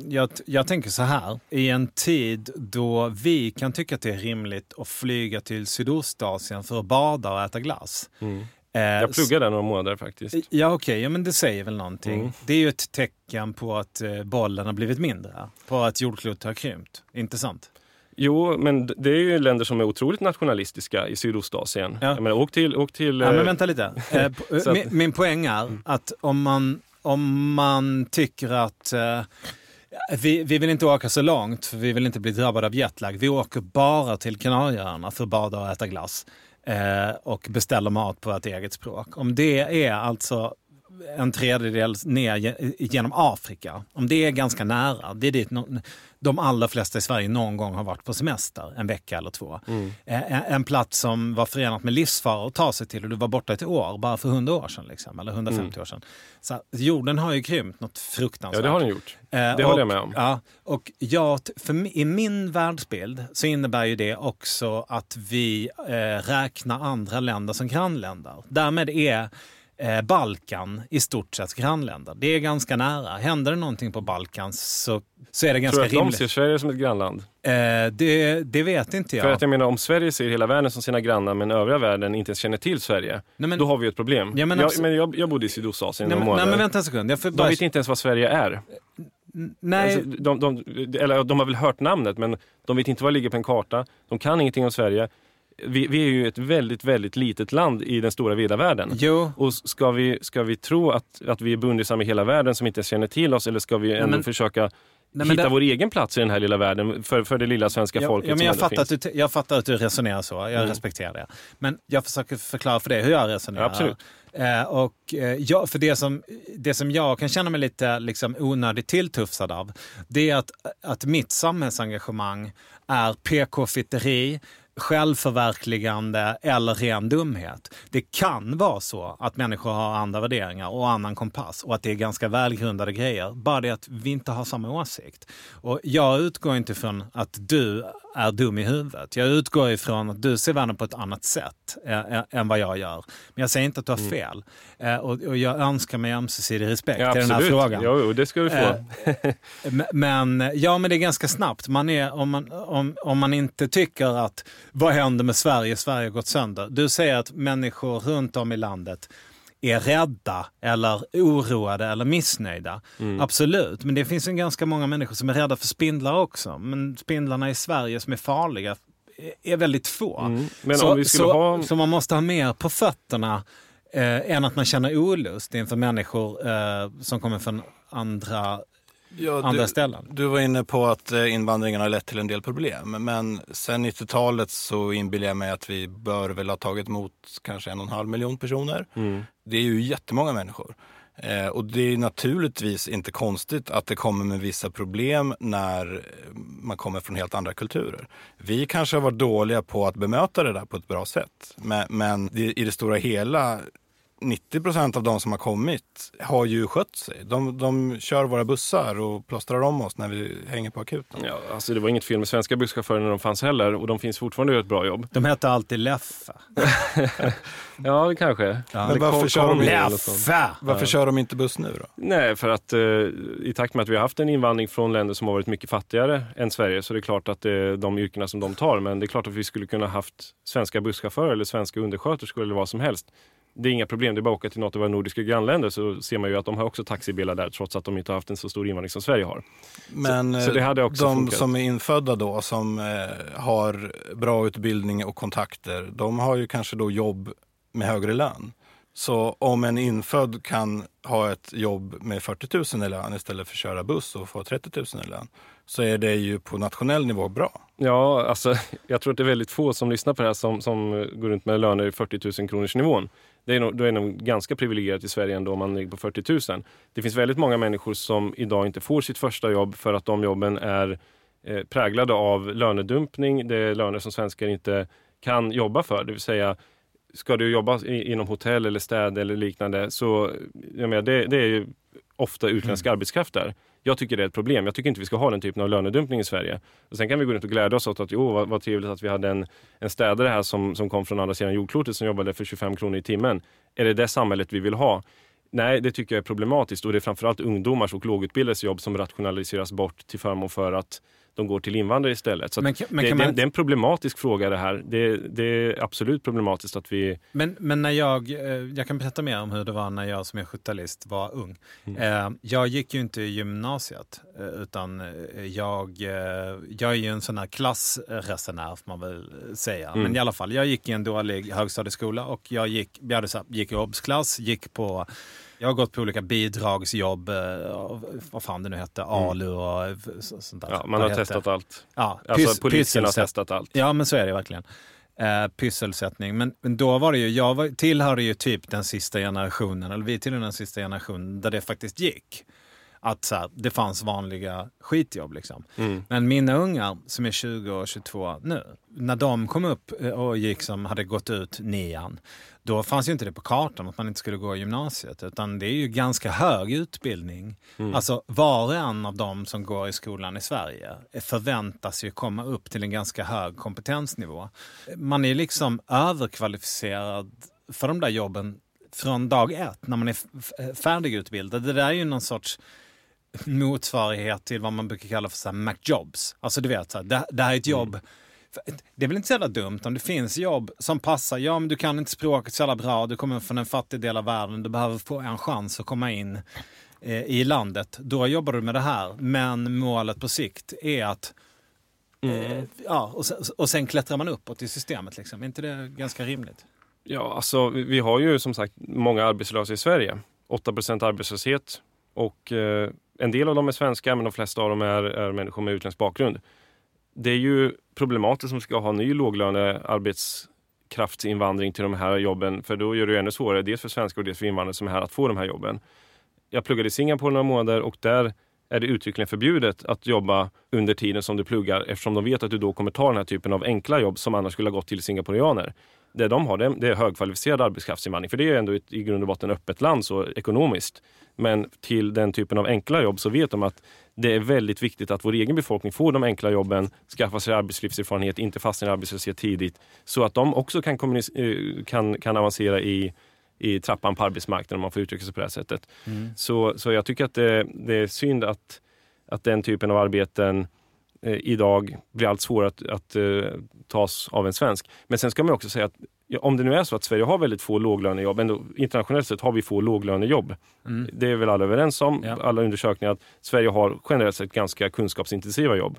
jag, jag tänker så här, i en tid då vi kan tycka att det är rimligt att flyga till Sydostasien för att bada och äta glass. Mm. Eh, Jag pluggade där några månader faktiskt. Ja okej, ja, men det säger väl någonting. Mm. Det är ju ett tecken på att eh, bollen har blivit mindre. På att jordklotet har krympt. Inte sant? Jo, men det är ju länder som är otroligt nationalistiska i Sydostasien. Ja. Jag menar, åk till... Åk till Ja, eh, men vänta lite. Eh, min, min poäng är att om man, om man tycker att eh, vi, vi vill inte åka så långt för vi vill inte bli drabbade av jetlag. Vi åker bara till Kanarieöarna för att bada och äta glass. Eh, och beställer mat på ett eget språk. Om det är alltså en tredjedel ner ge- genom Afrika. Om det är ganska nära, det är dit de allra flesta i Sverige någon gång har varit på semester, en vecka eller två. Mm. En, plats som var förenat med livsfara att ta sig till och du var borta ett år, bara för 100 år sedan, liksom, eller 150 år sedan. Så jorden har ju krympt något fruktansvärt. Ja, det har den gjort. Det och, håller jag med om. Ja, och jag, för, I min världsbild så innebär ju det också att vi eh, räknar andra länder som grannländer. Därmed är Balkan i stort sett grannländer. Det är ganska nära. Händer det någonting på Balkan så, så är det Tror ganska du att de rimligt. ser Sverige som ett grannland? Eh, det, det vet inte jag. För att jag menar, om Sverige ser hela världen som sina grannar men övriga världen inte ens känner till Sverige, Nej, men- då har vi ett problem. Ja, men jag, men jag, jag bodde i Sydostasien nej, några men, nej månader. men vänta en sekund. Jag får De bara, vet inte ens vad Sverige är. nej, Alltså, de, de, eller de har väl hört namnet men de vet inte var det ligger på en karta. De kan ingenting om Sverige. Vi, vi är ju ett väldigt, väldigt litet land i den stora vida världen. jo, Och ska vi, ska vi tro att, att vi är bundisar med hela världen som inte känner till oss eller ska vi ändå men- försöka nej, hitta det- vår egen plats i den här lilla världen för, för det lilla svenska Ja, folket ja, men jag, fattar att finns? du, jag fattar att du resonerar så, jag Mm. respekterar det. Men jag försöker förklara för dig hur jag resonerar. Ja, absolut. Eh, och, eh, ja, för det som, det som jag kan känna mig lite liksom, onödigt tilltufsad av, det är att, att mitt samhällsengagemang är PK-fitteri, självförverkligande eller ren dumhet. Det kan vara så att människor har andra värderingar och annan kompass och att det är ganska välgrundade grejer. Bara det att vi inte har samma åsikt. Och jag utgår inte från att du är dum i huvudet. Jag utgår ifrån att du ser världen på ett annat sätt eh, än vad jag gör. Men jag säger inte att du har fel. Eh, och, och jag önskar mig ömsesidig respekt Ja, i den här frågan. Jo, det ska du få. Eh, Men, ja, men det är ganska snabbt. Man är, om, man, om, om man inte tycker att vad händer med Sverige? Sverige har gått sönder. Du säger att människor runt om i landet är rädda eller oroade eller missnöjda. Mm. Absolut, men det finns ju ganska många människor som är rädda för spindlar också. Men spindlarna i Sverige som är farliga är- väldigt få. Mm. Men så, om vi skulle så, ha... så man måste ha mer på fötterna eh, än att man känner olust inför människor eh, som kommer från andra, Ja, andra du, ställen. du var inne på att eh, invandringen har lett till en del problem. Men sen 90-talet så inbillar jag mig att vi bör väl ha tagit emot kanske en och en halv miljon personer. Mm. Det är ju jättemånga människor. Eh, och det är naturligtvis inte konstigt att det kommer med vissa problem när eh, man kommer från helt andra kulturer. Vi kanske har varit dåliga på att bemöta det där på ett bra sätt. Men, men det, i det stora hela 90 procent av de som har kommit har ju skött sig. De, de kör våra bussar och plåstrar om oss när vi hänger på akuten. Ja, alltså det var inget fel med svenska busschaufförer när de fanns heller och de finns fortfarande och gör ett bra jobb. De hette alltid Leffe. Ja, kanske. Ja. Men varför kör de. Leffe! Varför kör de inte buss nu då? Nej, för att eh, i takt med att vi har haft en invandring från länder som har varit mycket fattigare än Sverige så är det klart att det är de yrkena som de tar. Men det är klart att vi skulle kunna haft svenska busschaufförer eller svenska undersköterskor eller vad som helst. Det är inga problem, det är bara att åka till något av våra nordiska grannländer så ser man ju att de har också taxibilar där trots att de inte har haft en så stor invandring som Sverige har. Men så hade eh, de funkat. som är infödda då, som eh, har bra utbildning och kontakter, de har ju kanske då jobb med högre lön. Så om en infödd kan ha ett jobb med 40 000 i lön istället för att köra buss och få 30 000 i lön, så är det ju på nationell nivå bra. Ja, alltså, jag tror att det är väldigt få som lyssnar på det här som, som går runt med löner i 40 000 kronors nivån. Det är nog, då är nog ganska privilegierat i Sverige ändå om man ligger på 40 000. Det finns väldigt många människor som idag inte får sitt första jobb för att de jobben är eh, präglade av lönedumpning. Det är löner som svenskar inte kan jobba för. Det vill säga, ska du jobba i, inom hotell eller städ eller liknande så jag menar, det, det är ju ofta utländsk arbetskraft där. Jag tycker det är ett problem. Jag tycker inte vi ska ha den typen av lönedumpning i Sverige. Och sen kan vi gå runt och glädja oss åt att jo, vad, vad trevligt att vi hade en, en städare här som, som kom från andra sidan jordklotet som jobbade för 25 kronor i timmen. Är det det samhället vi vill ha? Nej, det tycker jag är problematiskt och det är framförallt ungdomars och lågutbildades jobb som rationaliseras bort till förmån för att de går till invandrare istället. Så Men men det, det, man- det är en problematisk fråga det här. Det, det är absolut problematiskt att vi... Men, men när jag, eh, jag kan berätta mer om hur det var när jag som är 70-talist var ung. Eh, Jag gick ju inte i gymnasiet eh, utan jag, jag är ju en sån här klassresenär får man väl säga. Men i alla fall, jag gick i en dålig högstadieskola och jag gick, jag hade så här, gick i obsklass, gick på jag har gått på olika bidragsjobb, eh, vad fan det nu hette, ALU och så- sånt där. Ja, man har testat allt. Ja, Alltså pys- politikerna har testat allt. Ja, men så är det verkligen. Eh, pysselsättning. Men, men då var det ju, jag var, tillhörde ju typ den sista generationen, eller vi tillhörde den sista generationen där det faktiskt gick. Att så här, det fanns vanliga skitjobb liksom. Mm. Men mina ungar som är 20 och 22 nu, när de kom upp eh, och gick som hade gått ut nian, då fanns ju inte det på kartan att man inte skulle gå i gymnasiet. Utan det är ju ganska hög utbildning. Alltså var och en av dem som går i skolan i Sverige förväntas ju komma upp till en ganska hög kompetensnivå. Man är liksom överkvalificerad för de där jobben från dag ett när man är färdigutbildad. Det där är ju någon sorts motsvarighet till vad man brukar kalla för så här McJobs. Alltså du vet, så här, det, det här är ett jobb. Det är väl inte så jävla dumt om det finns jobb som passar. Ja, men du kan inte språket så jävla bra. Du kommer från en fattig del av världen. Du behöver få en chans att komma in eh, i landet. Då jobbar du med det här. Men målet på sikt är att eh, ja, och, sen, och sen klättrar man uppåt i systemet. Liksom. Är inte det ganska rimligt? Ja, alltså vi- vi har ju som sagt många arbetslösa i Sverige. 8% arbetslöshet och eh, en del av dem är svenskar men de flesta av dem är, är människor med utländsk bakgrund. Det är ju problematiskt om ska ha ny låglönearbetskraftsinvandring till de här jobben för då gör det ju ännu svårare dels för svenskar och dels för invandrare som är här att få de här jobben. Jag pluggade i Singapore några månader och där är det uttryckligen förbjudet att jobba under tiden som du pluggar eftersom de vet att du då kommer ta den här typen av enkla jobb som annars skulle ha gått till singaporianer. Det de har det, är högkvalificerad arbetskraftsinvandring för det är ändå ett, i grund och botten öppet land så ekonomiskt. Men till den typen av enkla jobb så vet de att det är väldigt viktigt att vår egen befolkning får de enkla jobben, skaffar sig arbetslivserfarenhet, inte fastnar i arbetslöshet tidigt. Så att de också kan, eh, kan, kan avancera i, i trappan på arbetsmarknaden om man får uttrycka sig på det här sättet. Så, så jag tycker att det, det är synd att, att den typen av arbeten eh, idag blir allt svårare att, att eh, tas av en svensk. Men sen ska man också säga att ja, om det nu är så att Sverige har väldigt få låglönejobb, ändå, internationellt sett har vi få låglönejobb. Det är väl alla överens om, Ja. alla undersökningar, att Sverige har generellt sett ganska kunskapsintensiva jobb.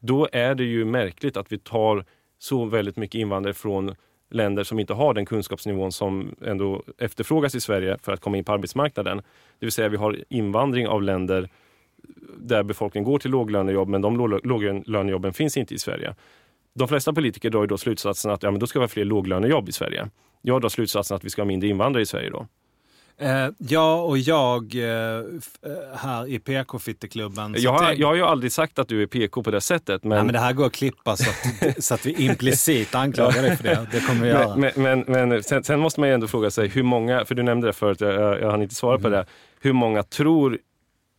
Då är det ju märkligt att vi tar så väldigt mycket invandrare från länder som inte har den kunskapsnivån som ändå efterfrågas i Sverige för att komma in på arbetsmarknaden. Det vill säga vi har invandring av länder där befolkningen går till låglönejobb men de låg- låglönejobben finns inte i Sverige. De flesta politiker drar ju då slutsatsen att ja, men då ska vi ha fler låglönejobb i Sverige. Jag drar slutsatsen att vi ska ha mindre invandrare i Sverige då. Eh, ja, och jag eh, eh, här i PK-fitteklubben. Jag har, jag har ju aldrig sagt att du är PK på det sättet. Men, Nej, men det här går att klippa så att, så att vi implicit anklagar dig för det. Det kommer vi göra. men, men, men, sen, sen måste man ju ändå fråga sig hur många, för du nämnde det förut, jag, jag, jag hann inte svara Mm. på det. Hur många tror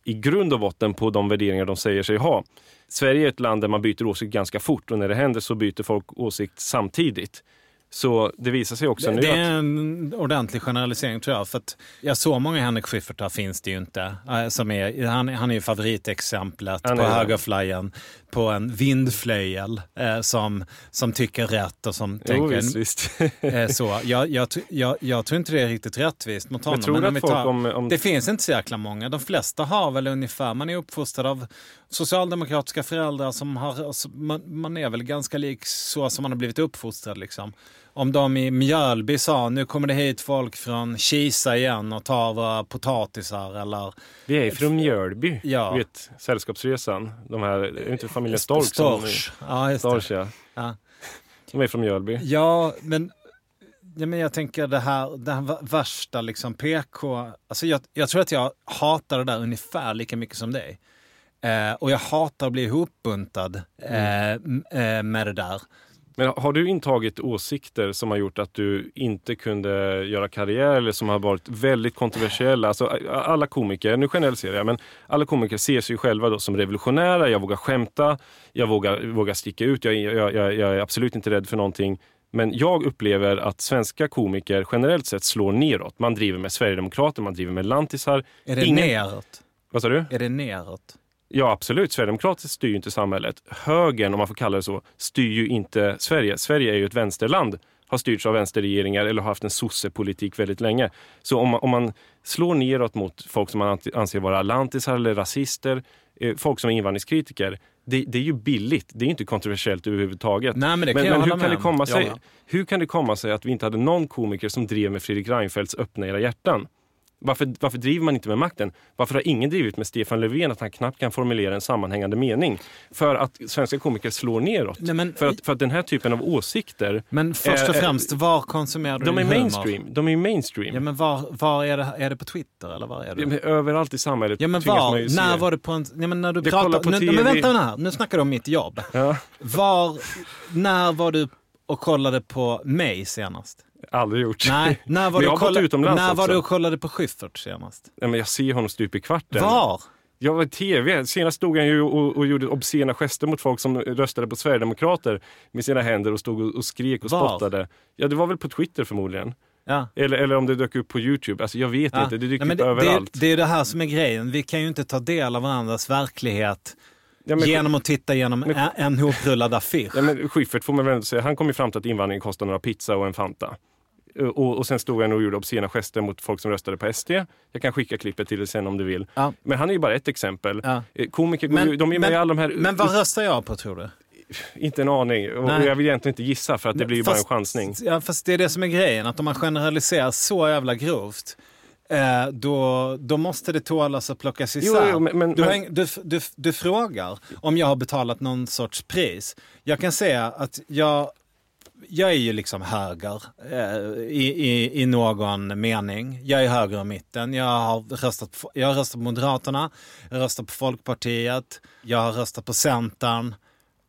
i grund och botten på de värderingar de säger sig ha? Sverige är ett land där man byter åsikt ganska fort och när det händer så byter folk åsikt samtidigt. Så det visar sig också nu Det är att en ordentlig generalisering tror jag. För att jag så många Henrik Schyffertar finns det ju inte. eh, Som är, han, han är ju favoritexemplet Han på det. högerflyen på en vindflöjel eh, som, som tycker rätt och som Jo, tänker visst, visst. eh, så. Jag, jag, jag, jag tror inte det är riktigt rättvist mot honom. du Men om folk om- om- Det finns inte så jäkla många. De flesta har väl ungefär, man är uppfostrad av socialdemokratiska föräldrar som har, man, man är väl ganska lik så som man har blivit uppfostrad liksom. Om de i Mjölby sa nu kommer det hit folk från Kisa igen och tar våra potatisar eller Vi är från Mjölby, Ja. du vet Sällskapsresan. De här, är inte familjen Stork? som- Storch. Ja, just. Storch, ja. Ja. De är från Mjölby. Ja, men, ja, men jag tänker det här, det här värsta liksom PK. Alltså jag, jag tror att jag hatar det där ungefär lika mycket som dig. Eh, och jag hatar att bli ihopbuntad eh, m- eh, med det där. Men har du intagit åsikter som har gjort att du inte kunde göra karriär eller som har varit väldigt kontroversiella? Alltså, alla komiker, nu generaliserar jag, men alla komiker ser sig själva då som revolutionära. Jag vågar skämta, jag vågar, vågar sticka ut, jag, jag, jag, jag är absolut inte rädd för någonting. Men jag upplever att svenska komiker generellt sett slår neråt. Man driver med Sverigedemokrater, man driver med lantisar. Är det Ingen- neråt? Vad sa du? Är det neråt? Ja, absolut. Sverigedemokrater styr ju inte samhället. Högern, om man får kalla det så, styr ju inte Sverige. Sverige är ju ett vänsterland. Har styrts av vänsterregeringar eller har haft en sossepolitik väldigt länge. Så om man, om man slår neråt mot folk som man anser vara lantisar eller rasister, eh, folk som är invandringskritiker, det, det är ju billigt. Det är inte kontroversiellt överhuvudtaget. Nej, men men, men hur, kan med det om. komma sig, Ja, ja. hur kan det komma sig att vi inte hade någon komiker som drev med Fredrik Reinfeldts Öppna era hjärtan? Varför, varför driver man inte med makten? Varför har ingen drivit med Stefan Löfven att han knappt kan formulera en sammanhängande mening? För att svenska komiker slår neråt. Nej, men- för, att, för att den här typen av åsikter, Men först och eh, främst, var konsumerar du de är humor? mainstream. De är mainstream. Ja, men var, var är, det, är det på Twitter eller var är det? Ja, överallt i samhället Ja men var, när var du på en, ja, men när du Jag pratar, på nu, TV. men vänta nu här, nu snackar du om mitt jobb. Ja, Var, när var du och kollade på mig senast? Aldrig gjort. Nej, när var, du, kolla, när var du och kollade på Schyffert senast? Ja, men jag ser honom stup i kvarten. Var? Jag var i tv. Senast stod han ju och, och gjorde obscena gester mot folk som röstade på Sverigedemokrater med sina händer och stod och, och skrek och Var? spottade. Ja, det var väl på Twitter förmodligen. Ja. Eller, eller om det dök upp på Youtube. Alltså jag vet Ja. inte, det dyker Nej, upp det, överallt. Det, det är det här som är grejen. Vi kan ju inte ta del av varandras verklighet ja, men, genom att titta genom men- en, hoprullad affisch. ja, men Schyffert får man väl säga, han kom ju fram till att invandringen kostar några pizza och en Fanta. Och, och sen stod han och gjorde obscena gester mot folk som röstade på SD. Jag kan skicka klippet till dig sen om du vill. Ja. Men han är ju bara ett exempel. Ja. Eh, Komiker, Men- de är med men- alla de här... Men vad röstar jag på tror du? Inte en aning. Och, Nej. jag vill egentligen inte gissa för att det blir ju bara en chansning. Ja, fast det är det som är grejen, att om man generaliserar så jävla grovt, eh, då, då måste det tålas att plockas Jo, isär. jo, men- men- du, men- du, du, du frågar om jag har betalat någon sorts pris. Jag kan säga att jag, jag är ju liksom höger eh, i, i, i någon mening. Jag är höger i mitten. Jag har röstat på, jag har röstat på Moderaterna, jag har röstat på Folkpartiet, jag har röstat på Centern.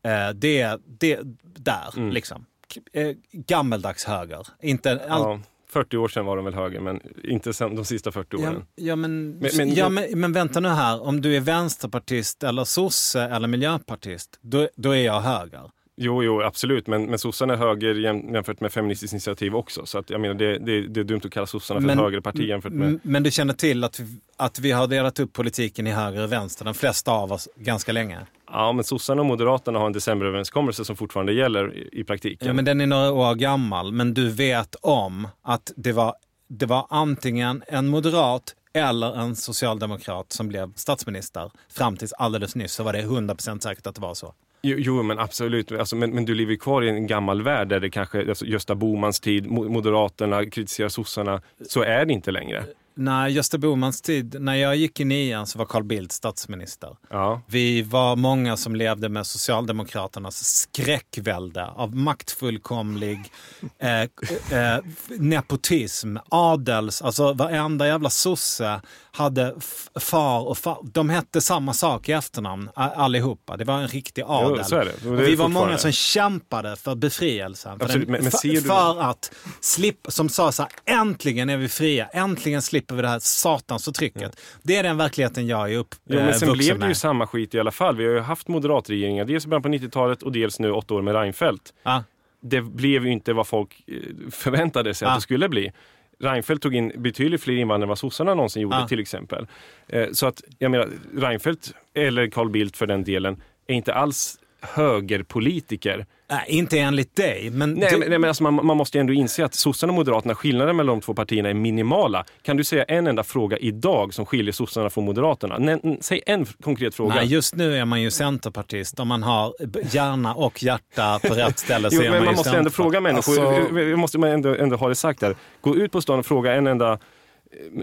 Eh, det, det där, Mm. liksom. Eh, gammeldags höger. Inte all... Ja, 40 år sedan var de väl höger, men inte sen, de sista 40 Ja, åren. ja, men, Men- men- ja men, men vänta nu här, om du är vänsterpartist eller sosse eller miljöpartist, då, då är jag höger. Jo, jo, absolut. Men, men sossarna är höger jäm, jämfört med Feministiskt initiativ också. Så att, jag menar, det, det, det är dumt att kalla sossarna för Men- ett högerparti jämfört med... Men du känner till att vi, att vi har delat upp politiken i höger och vänster, de flesta av oss, ganska länge? Ja, men sossarna och moderaterna har en decemberöverenskommelse som fortfarande gäller i, i praktiken. Ja, men den är några år gammal, men du vet om att det var, det var antingen en moderat eller en socialdemokrat som blev statsminister. Fram tills alldeles nyss så var det 100% säkert att det var så. Jo, jo men absolut. Alltså, men, men du lever ju kvar i en gammal värld där det kanske, alltså Gösta Bomans tid, Moderaterna kritiserar sossarna. Så är det inte längre när Gösta Bohmans tid, när jag gick i nian så var Carl Bildt statsminister. Ja. Vi var många som levde med Socialdemokraternas skräckvälde av maktfullkomlig eh, eh, nepotism, adels, alltså varenda jävla sosse hade far och far. De hette samma sak i efternamn allihopa. Det var en riktig adel. så är det. Det är vi var många som kämpade för befrielsen. För, Absolut, den, men- men för, du- för att slippa, som sa så här, äntligen är vi fria, äntligen slipper vi det här satans förtrycket. Det är den verkligheten jag är Jo, men uppvuxen sen blev det ju med. samma skit i alla fall. Vi har ju haft moderatregeringar, dels i början på 90-talet och dels nu åtta år med Reinfeldt. Ja. Det blev ju inte vad folk eh, förväntade sig Ja. att det skulle bli. Reinfeldt tog in betydligt fler invandrare än vad sossarna någonsin gjorde Ja. till exempel. Eh, Så att, jag menar, Reinfeldt, eller Carl Bildt för den delen, är inte alls högerpolitiker. Nej, inte enligt dig. Men Nej, det- men, alltså man, man måste ju ändå inse att sossarna och moderaterna, skillnaden mellan de två partierna är minimala. Kan du säga en enda fråga idag som skiljer sossarna från moderaterna? Nej, säg en konkret fråga. Nej, just nu är man ju centerpartist. Om man har hjärna och hjärta på rätt ställe så Jo, är men man, man ju måste ändå fråga människor, Alltså- vi- måste man ändå, ändå ha det sagt här. Gå ut på stan och fråga en enda eh,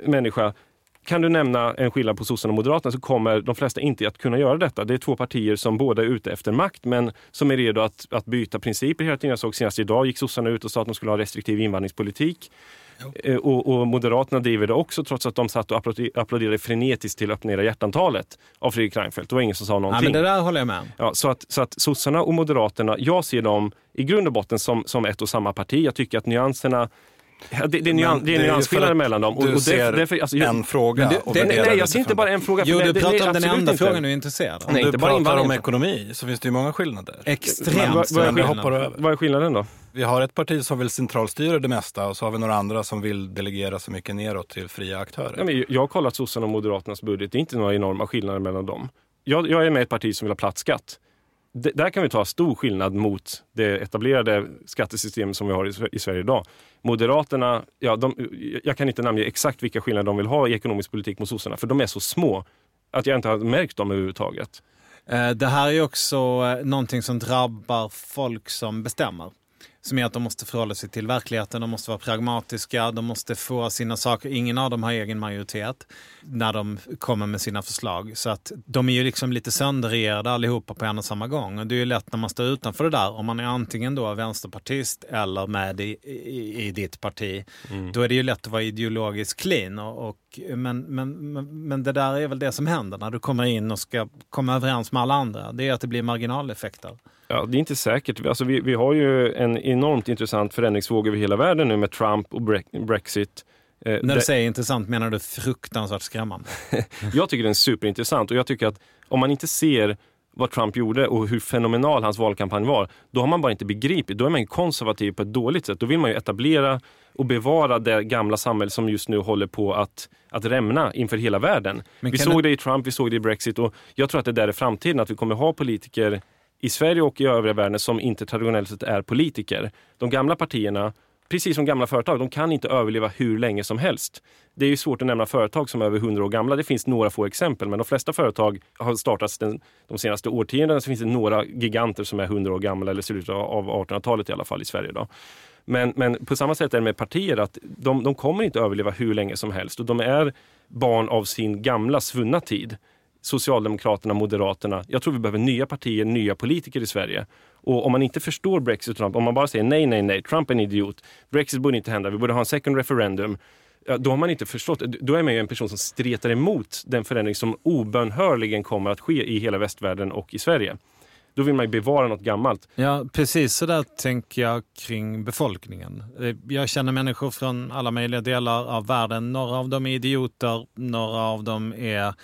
människa, kan du nämna en skillnad på sossarna och moderaterna så kommer de flesta inte att kunna göra detta. Det är två partier som båda är ute efter makt men som är redo att, att byta principer hela tiden. Jag såg senast idag gick sossarna ut och sa att de skulle ha restriktiv invandringspolitik. Eh, Och, och Moderaterna driver det också trots att de satt och applåder- applåderade frenetiskt till Öppna era hjärtantalet av Fredrik Reinfeldt. Det var ingen som sa Ja, någonting. men det där håller jag med om. Ja, så, att, så att sossarna och moderaterna, jag ser dem i grund och botten som, som ett och samma parti. Jag tycker att nyanserna Ja, det, det, är Men nyan, det är nyansskillnader mellan dem. Du ser därför- alltså, jag- en fråga det- och det- nej, det jag ser inte bara en fråga. Jo, du det- pratar om den enda inte. frågan du är intresserad av. Om Nej, du inte bara pratar om ekonomi så finns det ju många skillnader. Extremt vad- vad. Vad är skillnaden då? Vi har ett parti som vill centralstyra det mesta och så har vi några andra som vill delegera så mycket neråt till fria aktörer. Ja, men jag har kollat sossarna och moderaternas budget. Det är inte några enorma skillnader mellan dem. Jag, jag är med i ett parti som vill ha platt skatt. Där kan vi ta stor skillnad mot det etablerade skattesystem som vi har i, i Sverige idag. Moderaterna, ja, de, jag kan inte namnge exakt vilka skillnader de vill ha i ekonomisk politik mot sossarna, för de är så små att jag inte har märkt dem överhuvudtaget. Eh, det här är också eh, någonting som drabbar folk som bestämmer. Som är att de måste förhålla sig till verkligheten, de måste vara pragmatiska, de måste få sina saker. Ingen av dem har egen majoritet när de kommer med sina förslag. Så att de är ju liksom lite sönderregerade allihopa på en och samma gång. Och det är ju lätt när man står utanför det där, om man är antingen då vänsterpartist eller med i, i, i ditt parti, då är det ju lätt att vara ideologiskt clean. Och, och, men, men, men, men det där är väl det som händer när du kommer in och ska komma överens med alla andra. Det är att det blir marginaleffekter. Ja, det är inte säkert. Alltså, vi, vi har ju en enormt intressant förändringsvåg över hela världen nu med Trump och Bre- Brexit. Eh, När det- du säger intressant menar du fruktansvärt skrämmande. Jag tycker den är superintressant och jag tycker att om man inte ser vad Trump gjorde och hur fenomenal hans valkampanj var, då har man bara inte begripit. Då är man konservativ på ett dåligt sätt. Då vill man ju etablera och bevara det gamla samhälle som just nu håller på att, att rämna inför hela världen. Vi såg du- det i Trump, vi såg det i Brexit och jag tror att det där är framtiden, att vi kommer ha politiker i Sverige och i övriga världen som inte traditionellt sett är politiker. De gamla partierna, precis som gamla företag, de kan inte överleva hur länge som helst. Det är ju svårt att nämna företag som är över 100 år gamla. Det finns några få exempel, men de flesta företag har startats den, de senaste årtiondena. Så finns det några giganter som är 100 år gamla eller slutet av 1800-talet i alla fall i Sverige Då. Men, men på samma sätt är det med partier att de, de kommer inte överleva hur länge som helst och de är barn av sin gamla svunna tid. Socialdemokraterna, Moderaterna. Jag tror vi behöver nya partier, nya politiker i Sverige. Och om man inte förstår Brexit och Trump, om man bara säger nej, nej, nej, Trump är en idiot, Brexit borde inte hända, vi borde ha en second referendum. Då har man inte förstått, då är man ju en person som stretar emot den förändring som obönhörligen kommer att ske i hela västvärlden och i Sverige. Då vill man ju bevara något gammalt. Ja, precis så där tänker jag kring befolkningen. Jag känner människor från alla möjliga delar av världen. Några av dem är idioter, några av dem är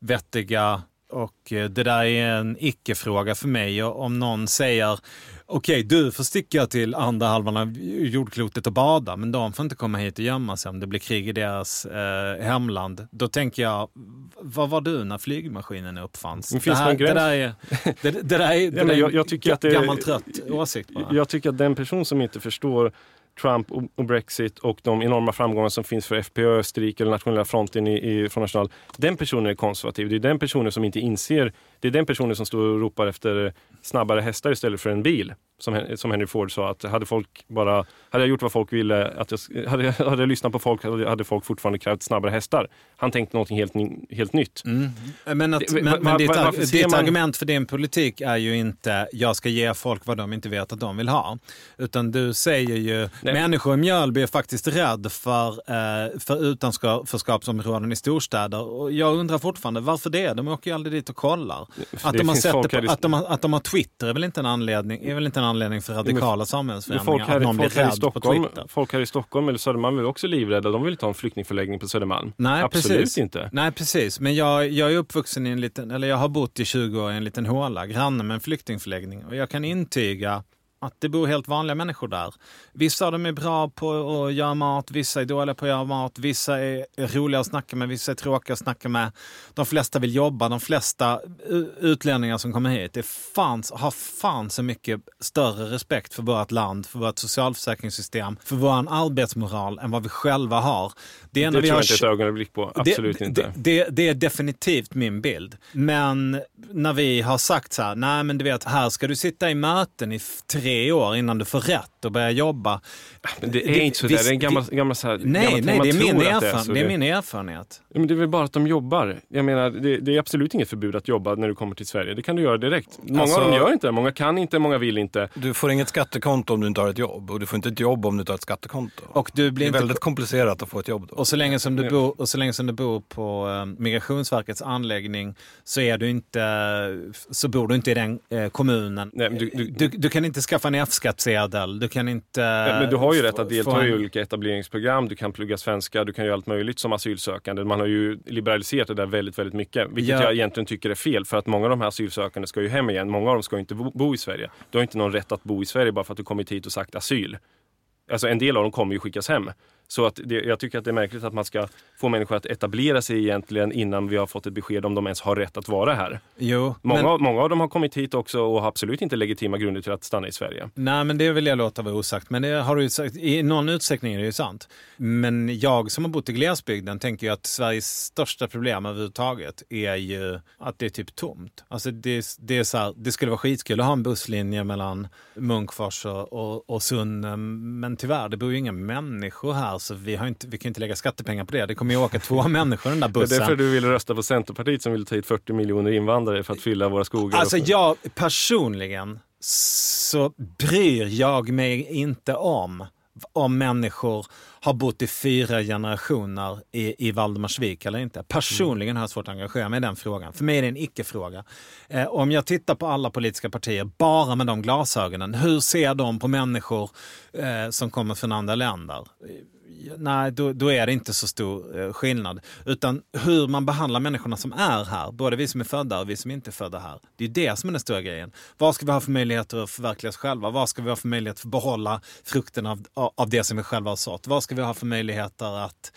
vettiga och eh, det där är en icke-fråga för mig. Och om någon säger okej, du får sticka till andra halvan av jordklotet och bada, men de får inte komma hit och gömma sig om det blir krig i deras eh, hemland. Då tänker jag, vad var du när flygmaskinen uppfanns? Det, här, det där är, det, det där är, det där är jag- jag tycker en att det- gammal trött åsikt bara. Jag tycker att den person som inte förstår Trump och, Brexit och de enorma framgångar som finns för FPÖ, Österrike eller Nationella fronten i, i Front National. Den personen är konservativ. Det är den personen som inte inser, det är den personen som står och ropar efter snabbare hästar istället för en bil. Som, som Henry Ford sa, att hade folk bara, hade jag gjort vad folk ville, att jag, hade, hade jag lyssnat på folk hade, hade folk fortfarande krävt snabbare hästar. Han tänkte någonting helt, helt nytt. Men, att, Det- men, va- men ditt, va- ar- varför ditt man- argument för din politik är ju inte jag ska ge folk vad de inte vet att de vill ha. Utan du säger ju Nej. människor i Mjölby är faktiskt rädd för, eh, för utanförskapsområden i storstäder. Och jag undrar fortfarande varför det? De åker ju aldrig dit och kollar. Att de, har sett på, att, de har, att de har Twitter är väl inte en anledning, är väl inte en anledning för radikala Men samhällsförändringar? folk här, att någon blir folk, i rädd på Stockholm, Twitter. folk här i Stockholm eller Södermalm är också livrädda. De vill inte ha en flyktingförläggning på Södermalm. Nej, Absolut precis. inte. Nej, precis. Men jag, jag är uppvuxen i en liten, eller jag har bott i 20 år i en liten håla, granne med en flyktingförläggning. Och jag kan intyga att det bor helt vanliga människor där. Vissa av dem är bra på att göra mat, vissa är dåliga på att göra mat, vissa är roliga att snacka med, vissa är tråkiga att snacka med. De flesta vill jobba, de flesta utlänningar som kommer hit är fan, har fan så mycket större respekt för vårt land, för vårt socialförsäkringssystem, för vår arbetsmoral än vad vi själva har. Det är Det vi tror har jag inte ett ögonblick på. Absolut det, inte. Det, det, det är definitivt min bild. Men när vi har sagt så här, nej men du vet, här ska du sitta i möten i f- tre år innan du får rätt och börja jobba. Men det är det- inte så där. Det är en gammal, det- gammal så här, Nej, nej, det är, min att erfaren, så. det är min erfarenhet. Ja, Men det är väl bara att de jobbar. Jag menar, det, det är absolut inget förbud att jobba när du kommer till Sverige. Det kan du göra direkt. Många Alltså- av dem gör inte det. Många kan inte, många vill inte. Du får inget skattekonto om du inte har ett jobb och du får inte ett jobb om du inte har ett skattekonto. Och, du det blir är inte, väldigt komplicerat att få ett jobb då. och, så länge som du bor, och så länge som du bor på eh, Migrationsverkets anläggning så, är du inte, så bor du inte i den eh, kommunen. Nej, men du, du, Du, du kan inte skaffa en F-skattsedel, du kan inte... Ja, men du har ju rätt att delta en- i olika etableringsprogram, du kan plugga svenska, du kan göra allt möjligt som asylsökande. Man har ju liberaliserat det där väldigt, väldigt mycket. Vilket Ja. jag egentligen tycker är fel, för att många av de här asylsökande ska ju hem igen. Många av dem ska ju inte bo, bo i Sverige. Du har inte någon rätt att bo i Sverige bara för att du kommit hit och sagt asyl. Alltså en del av dem kommer ju skickas hem. Så att det, jag tycker att det är märkligt att man ska få människor att etablera sig egentligen innan vi har fått ett besked om de ens har rätt att vara här. Jo, Många, men- många av dem har kommit hit också och har absolut inte legitima grunder till att stanna i Sverige. Nej, men det vill jag låta vara osagt. Men det har du sagt, i någon utsträckning är det ju sant. Men jag som har bott i glesbygden tänker ju att Sveriges största problem överhuvudtaget är ju att det är typ tomt. Alltså det, det, är så här, det skulle vara skitkul att ha en busslinje mellan Munkfors och, och, och Sunne, men tyvärr, det bor ju inga människor här så vi, har inte, vi kan inte lägga skattepengar på det. Det kommer ju åka två människor den där Det är bussen. därför du vill rösta på Centerpartiet som vill ta hit 40 miljoner invandrare för att fylla våra skogar. Alltså jag personligen så bryr jag mig inte om om människor har bott i fyra generationer i, i Valdemarsvik eller inte. Personligen har jag svårt att engagera mig i den frågan. För mig är det en icke-fråga. Eh, om jag tittar på alla politiska partier bara med de glasögonen, hur ser de på människor eh, som kommer från andra länder? Nej, då, då är det inte så stor eh, skillnad. Utan hur man behandlar människorna som är här, både vi som är födda och vi som inte är födda här. Det är det som är den stora grejen. Vad ska vi ha för möjligheter att förverkliga oss själva? Vad ska vi ha för möjlighet att behålla frukten av, av det som vi själva har sått? Vad ska vi ha för möjligheter att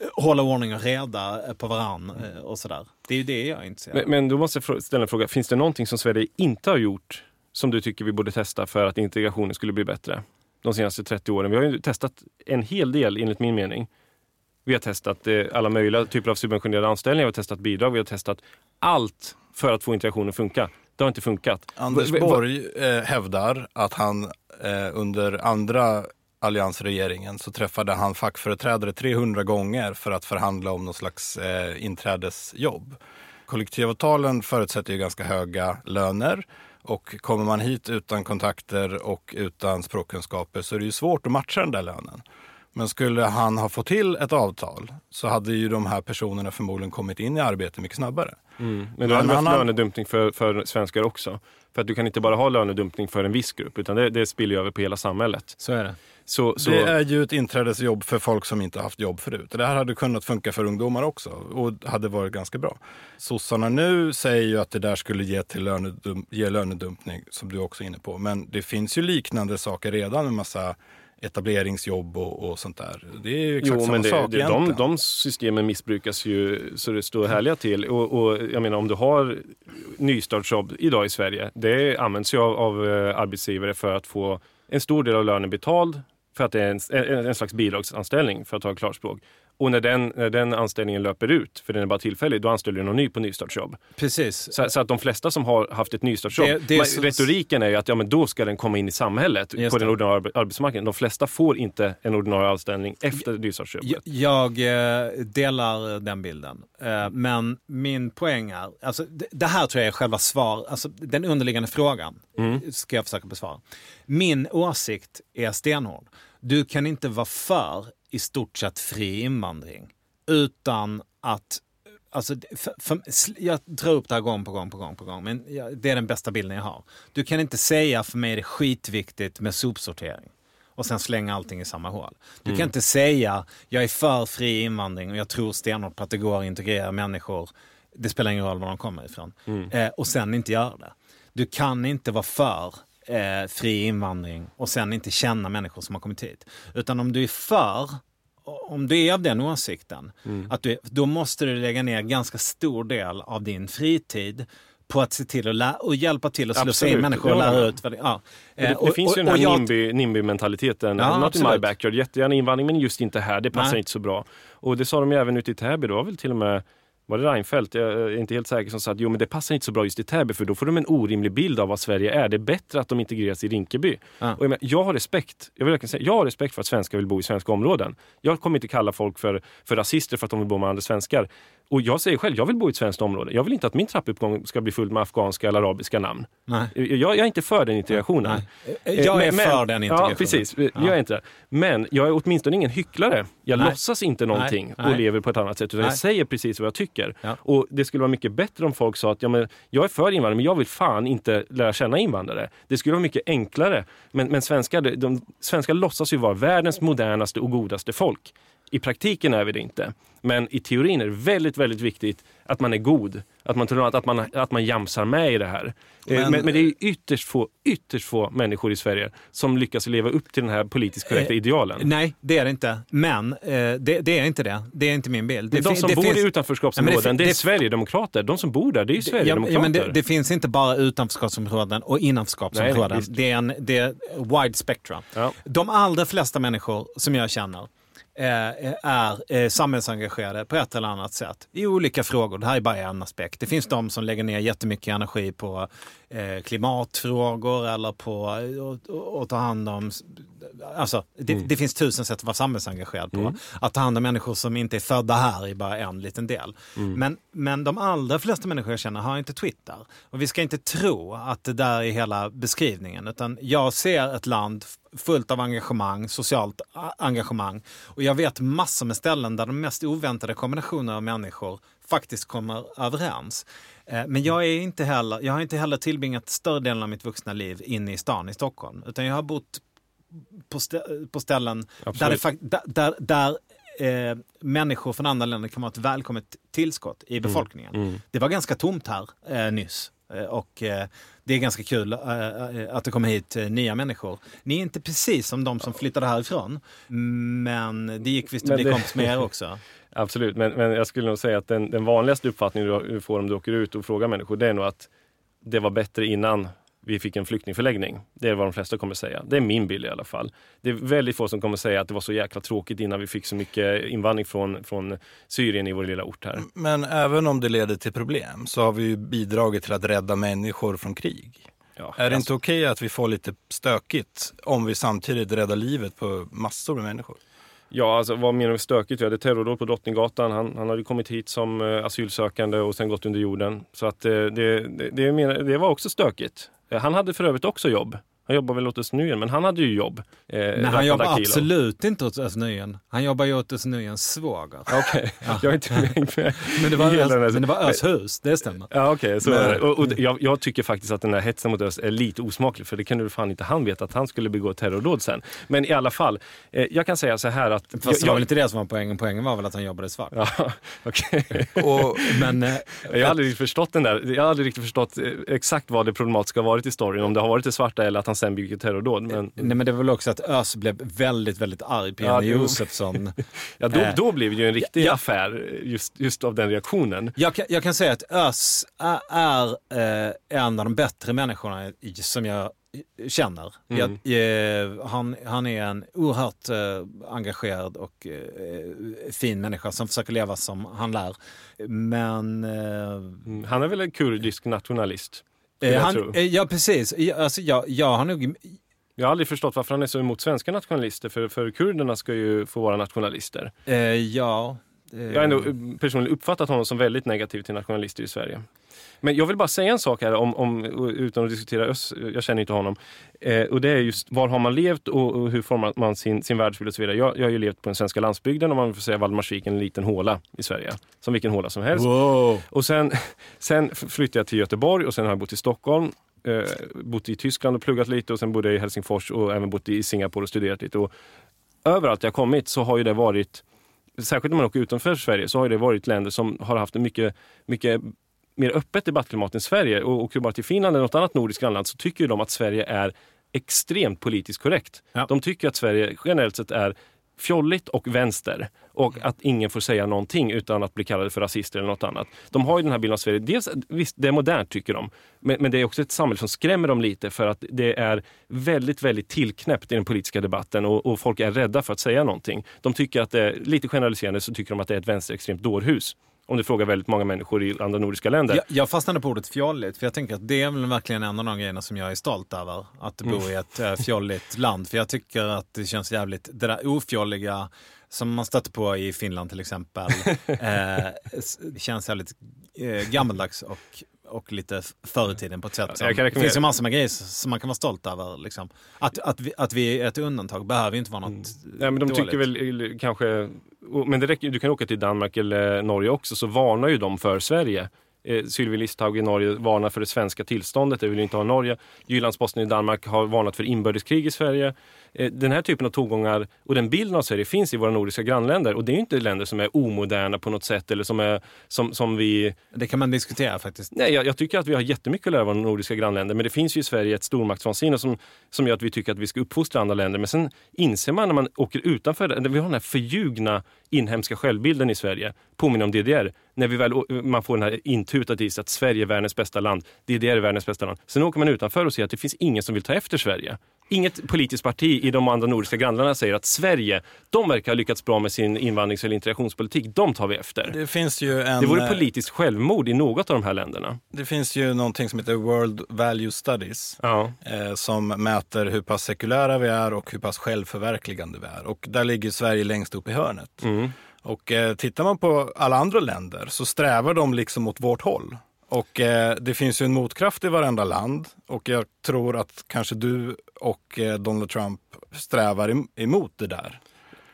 eh, hålla ordning och reda eh, på varann och sådär? Det är ju det jag är intresserad av. Men, men då måste jag ställa en fråga. Finns det någonting som Sverige inte har gjort som du tycker vi borde testa för att integrationen skulle bli bättre? De senaste 30 åren. Vi har ju testat en hel del enligt min mening. Vi har testat eh, alla möjliga typer av subventionerade anställningar, vi har testat bidrag, vi har testat allt för att få integrationen att funka. Det har inte funkat. Anders Borg eh, hävdar att han eh, under andra alliansregeringen så träffade han fackföreträdare 300 gånger för att förhandla om någon slags eh, inträdesjobb. Kollektivavtalen förutsätter ju ganska höga löner och kommer man hit utan kontakter och utan språkkunskaper så är det ju svårt att matcha den där lönen. Men skulle han ha fått till ett avtal så hade ju de här personerna förmodligen kommit in i arbete mycket snabbare. Men då hade Men vi han haft lönedumpning för, för svenskar också. För att du kan inte bara ha lönedumpning för en viss grupp, utan det, det spiller över på hela samhället. Så är det. Så, så, Det är ju ett inträdesjobb för folk som inte haft jobb förut. Det här hade kunnat funka för ungdomar också och hade varit ganska bra. Sossarna nu säger ju att det där skulle ge, till lönedum- ge lönedumpning, som du också är inne på. Men det finns ju liknande saker redan med massa etableringsjobb och, och sånt där. Det är ju exakt Jo, samma men det, sak det, de, egentligen. de systemen missbrukas ju så det står härliga till. Och, och jag menar om du har nystartsjobb idag i Sverige, det används ju av, av eh, arbetsgivare för att få en stor del av lönen betald för att det är en, en, en slags bidragsanställning för att ta klarspråk. Och när den, när den anställningen löper ut, för den är bara tillfällig, då anställer du någon ny på nystartsjobb. Precis. Så, så att de flesta som har haft ett nystartsjobb, Det- det är så- retoriken är ju att ja, men då ska den komma in i samhället Just på det. den ordinarie arbe- arbetsmarknaden. De flesta får inte en ordinarie anställning efter nystartsjobbet. Jag, jag eh, delar den bilden. Eh, Men min poäng är, alltså, det, här tror jag är själva svar, alltså den underliggande frågan ska jag försöka besvara. Min åsikt är stenhård. Du kan inte vara för i stort sett fri invandring utan att Alltså, för, för, jag drar upp det här gång på gång på gång på gång, men jag, det är den bästa bilden jag har. Du kan inte säga för mig är det skitviktigt med sopsortering och sen slänga allting i samma hål. Du kan inte säga jag är för fri invandring och jag tror stenhårt på att det går att integrera människor. Det spelar ingen roll var de kommer ifrån. Eh, och sen inte göra det. Du kan inte vara för eh, fri invandring och sen inte känna människor som har kommit hit. Utan om du är för om du är av den åsikten, att du, då måste du lägga ner ganska stor del av din fritid på att se till att lä- och hjälpa till att slussa in Absolut, människor och lära ut. Vad ja. Det, Eh, det finns ju den här jag- NIMBY, NIMBY-mentaliteten. Ja, Not in my absolut. backyard. Jättegärna invandring, men just inte här. Det passar Nej. inte så bra. Och det sa de ju även ute i Täby. Det var väl till och med var det Reinfeldt? Jag är inte helt säker som sa att jo, men det passar inte så bra just i Täby för då får de en orimlig bild av vad Sverige är. Det är bättre att de integreras i Rinkeby. Ja. Och jag, menar, jag har respekt. Jag vill säga, jag har respekt för att svenskar vill bo i svenska områden. Jag kommer inte kalla folk för, för rasister för att de vill bo med andra svenskar. Och jag säger själv, jag vill bo i ett svenskt område. Jag vill inte att min trappuppgång ska bli full med afghanska eller arabiska namn. Nej. Jag, jag är inte för den integrationen. Nej. Eh, Jag är men- för den integrationen. Ja, precis. Jag är inte det. Men jag är åtminstone ingen hycklare. Jag Nej. låtsas inte någonting Nej, och lever på ett annat sätt. Utan Nej. jag säger precis vad jag tycker. Ja. Och det skulle vara mycket bättre om folk sa att ja, men jag är för invandrare men jag vill fan inte lära känna invandrare. Det skulle vara mycket enklare. Men, men svenskar, de, de, svenskar låtsas ju vara världens modernaste och godaste folk. I praktiken är vi det inte. Men i teorin är det väldigt, väldigt viktigt att man är god. Att man, tror att, man, att man jamsar med i det här. Men, Men- men, men det är ytterst få, ytterst få människor i Sverige som lyckas leva upp till den här politiskt korrekta Eh, idealen. Nej, det är det inte. Men eh, det, det är inte det. Det är inte min bild. Det de som bor finns- i Ja, utanförskapsområden, men det, det- är Sverigedemokrater. De som bor där, det är ju Ja, Sverigedemokrater. ja, men det, det finns inte bara utanförskapsområden och Nej, innanförskapsområden. visst. det är en det är wide spectrum. Ja. De allra flesta människor som jag känner är eh, samhällsengagerade på ett eller annat sätt i olika frågor. Det här är bara en aspekt. Det finns de som lägger ner jättemycket energi på eh, klimatfrågor eller på eh, att- ta hand om... Alltså, det, det finns tusen sätt att vara samhällsengagerad på. Att ta hand om människor som inte är födda här är bara en liten del. Men, men de allra flesta människor jag känner har inte Twitter. Och vi ska inte tro att det där är hela beskrivningen. Utan jag ser ett land fullt av engagemang, socialt engagemang. Och jag vet massor med ställen där de mest oväntade kombinationer av människor faktiskt kommer överens. Eh, Men jag, är inte heller, jag har inte heller tillbringat större delen av mitt vuxna liv inne i stan i Stockholm. Utan jag har bott på, stä- på ställen där, det Absolut. där, där, eh, människor från andra länder kan vara ett välkommet tillskott i befolkningen. Det var ganska tomt här eh, nyss. Eh, Och eh, det är ganska kul eh, att det kommer hit nya människor. Ni är inte precis som de som flyttade härifrån. Men det gick visst att bli det- kompis med er också. Absolut, men, men jag skulle nog säga att den, den vanligaste uppfattningen du- du får om du åker ut och frågar människor, det är nog att det var bättre innan vi fick en flyktingförläggning. Det är vad de flesta kommer säga. Det är min bild i alla fall. Det är väldigt få som kommer säga att det var så jäkla tråkigt innan vi fick så mycket invandring från, från Syrien i vår lilla ort här. Men även om det leder till problem så har vi ju bidragit till att rädda människor från krig. Ja, Är det alltså- inte okej att vi får lite stökigt om vi samtidigt räddar livet på massor med människor? Ja, alltså vad menar du med stökigt? Vi hade terrordåd på Drottninggatan. Han, han hade kommit hit som eh, asylsökande och sen gått under jorden. Så att eh, det, det, det, det var också stökigt. Eh, han hade för övrigt också jobb. Han jobbar väl åt Özz Nujen, men han hade ju jobb. Eh, Men han jobbar Akilov. absolut inte åt Özz Nujen. Han jobbar ju åt Özz Nujens svåger. Okej, jag är inte med. Men det var, Özz, den här- men det var Özz hus, det stämmer. Ja okej, så Men-. Och, och jag, jag tycker faktiskt att den här hetsen mot Öst är lite osmaklig för det kan du fan inte han veta att han skulle begå terrordåd sen. Men i alla fall, eh, jag kan säga så här att... Fast jag, det var väl inte det som var poängen. Poängen var väl att han jobbade svart. Ja. Och Men eh, Jag har aldrig riktigt förstått den där. Jag har aldrig riktigt förstått eh, exakt vad det problematiska har varit i storyn. Om det har varit det svarta eller att han sen begick ett terrordåd. Men, Nej men det var väl också att Ös blev väldigt, väldigt arg på Ja, Jenny jo. Josefsson. ja, då, Eh, då blev det ju en riktig ja. affär just, just av den reaktionen. Jag kan, jag kan säga att Ös är, är eh, en av de bättre människorna som jag känner. Mm. Jag, eh, han, han är en oerhört eh, engagerad och eh, fin människa som försöker leva som han lär. Men eh, Mm. Han är väl en kurdisk nationalist? Eh, jag han, eh, ja, precis. Ja, alltså, jag, jag har nog Jag har aldrig förstått varför han är så emot svenska nationalister, för, för kurderna ska ju få vara nationalister. Eh, ja. Jag har ändå eh, personligen uppfattat honom som väldigt negativ till nationalister i Sverige. Men jag vill bara säga en sak här om, om, utan att diskutera Öss, jag känner inte honom. Eh, och det är just var har man levt och, och hur formar man sin, sin världsbild och så vidare. Jag, jag har ju levt på den svenska landsbygden och man får säga Valdemarsvik en liten håla i Sverige. Som vilken håla som helst. Wow. Och sen, sen flyttade jag till Göteborg och sen har jag bott i Stockholm. Eh, bott i Tyskland och pluggat lite och sen bodde jag i Helsingfors och även bott i Singapore och studerat lite. Och överallt jag kommit så har ju det varit, särskilt när man åker utanför Sverige, så har det varit länder som har haft en mycket, mycket mer öppet debattklimat än Sverige. Och åker du bara till Finland eller något annat nordiskt grannland så tycker de att Sverige är extremt politiskt korrekt. Ja. De tycker att Sverige generellt sett är fjolligt och vänster och att ingen får säga någonting utan att bli kallade för rasister eller något annat. De har ju den här bilden av Sverige. Dels, visst, det är modernt tycker de, men, men det är också ett samhälle som skrämmer dem lite för att det är väldigt, väldigt tillknäppt i den politiska debatten och, och folk är rädda för att säga någonting. De tycker att det är, lite generaliserande så tycker de att det är ett vänsterextremt dårhus. Om du frågar väldigt många människor i andra nordiska länder. Jag, jag fastnade på ordet fjolligt, för jag tänker att det är väl verkligen en av de grejerna som jag är stolt över. Att bo Mm. i ett äh, fjolligt land. För jag tycker att det känns jävligt, det där ofjolliga som man stöter på i Finland till exempel, eh, känns jävligt eh, gammaldags och, och lite förr i tiden på ett sätt. Som, det finns ju massor med grejer som man kan vara stolt över. Liksom. Att, att, vi, att vi är ett undantag behöver ju inte vara något Mm. Nej, men de dåligt. tycker väl eh, kanske... Men det räcker, du kan åka till Danmark eller Norge också så varnar ju de för Sverige. Eh, Sylvie Listhaug i Norge varnar för det svenska tillståndet, det vill inte ha Norge. Jyllandsposten i Danmark har varnat för inbördeskrig i Sverige. Eh, den här typen av tongångar och den bilden av Sverige finns i våra nordiska grannländer och det är ju inte länder som är omoderna på något sätt eller som, är, som, som vi Det kan man diskutera faktiskt. Nej, jag, jag tycker att vi har jättemycket att lära av våra nordiska grannländer. Men det finns ju i Sverige ett stormaktsvansinne som, som gör att vi tycker att vi ska uppfostra andra länder. Men sen inser man när man åker utanför, vi har den här förljugna inhemska självbilden i Sverige, påminner om DDR. När vi väl, man får den här intutat i sig att Sverige är världens bästa land, DDR är världens bästa land. Sen åker man utanför och ser att det finns ingen som vill ta efter Sverige. Inget politiskt parti i de andra nordiska grannländerna säger att Sverige, de verkar ha lyckats bra med sin invandrings eller integrationspolitik, de tar vi efter. Det finns ju en... Det vore eh, politiskt självmord i något av de här länderna. Det finns ju någonting som heter World Value Studies. Ja. eh, som mäter hur pass sekulära vi är och hur pass självförverkligande vi är. Och där ligger Sverige längst upp i hörnet. Mm. Och eh, tittar man på alla andra länder så strävar de liksom åt vårt håll. Och eh, det finns ju en motkraft i varenda land och jag tror att kanske du och eh, Donald Trump strävar em- emot det där.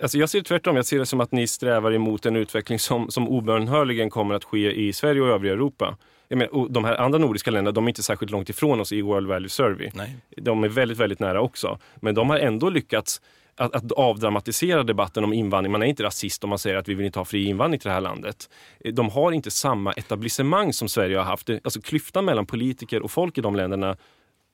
Alltså jag ser det tvärtom. Jag ser det som att ni strävar emot en utveckling som, som obönhörligen kommer att ske i Sverige och övriga Europa. Jag menar, de här andra nordiska länderna, de är inte särskilt långt ifrån oss i World Value Survey. Nej. De är väldigt, väldigt nära också. Men de har ändå lyckats att, att avdramatisera debatten om invandring. Man är inte rasist om man säger att vi vill inte ha fri invandring till det här landet. Eh, de har inte samma etablissemang som Sverige har haft. Alltså klyftan mellan politiker och folk i de länderna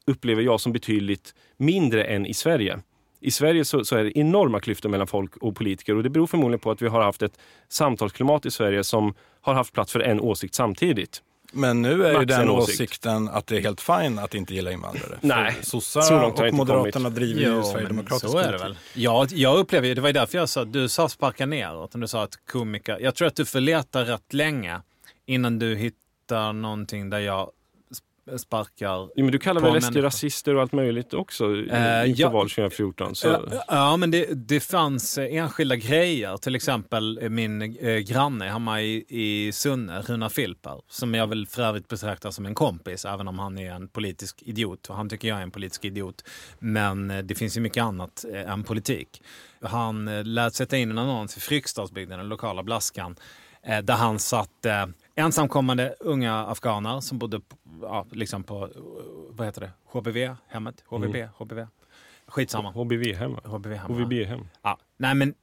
upplever jag som betydligt mindre än i Sverige. I Sverige så, så är det enorma klyftor mellan folk och politiker och det beror förmodligen på att vi har haft ett samtalsklimat i Sverige som har haft plats för en åsikt samtidigt. Men nu är ju Max den en åsikt. åsikten att det är helt fine att inte gilla invandrare. Nej, För så sossar långt har jag och inte Moderaterna driver ju Sverigedemokratisk så är det väl. Ja, jag upplever ju, det var ju därför jag sa, du sa sparka neråt, du sa att komiker, jag tror att du får leta rätt länge innan du hittar någonting där jag sparkar. Ja, men du kallar väl SD rasister och allt möjligt också i- Eh, inför ja. val 2014? Så. Ja, Ja, men det, det fanns enskilda grejer. Till exempel min granne hemma i, i Sunne, Runar Filper, som jag väl för övrigt betraktar som en kompis, även om han är en politisk idiot. Och han tycker jag är en politisk idiot. Men det finns ju mycket annat än politik. Han lät sätta in en annons i Fryksdalsbygden, den lokala blaskan, där han satt eh, ensamkommande unga afghaner som bodde på, ja, liksom på, eh, vad heter det, HBV-hemmet? HVB? HBV? Skitsamma. HBV-hem. HBV-hem. Ja. Nej men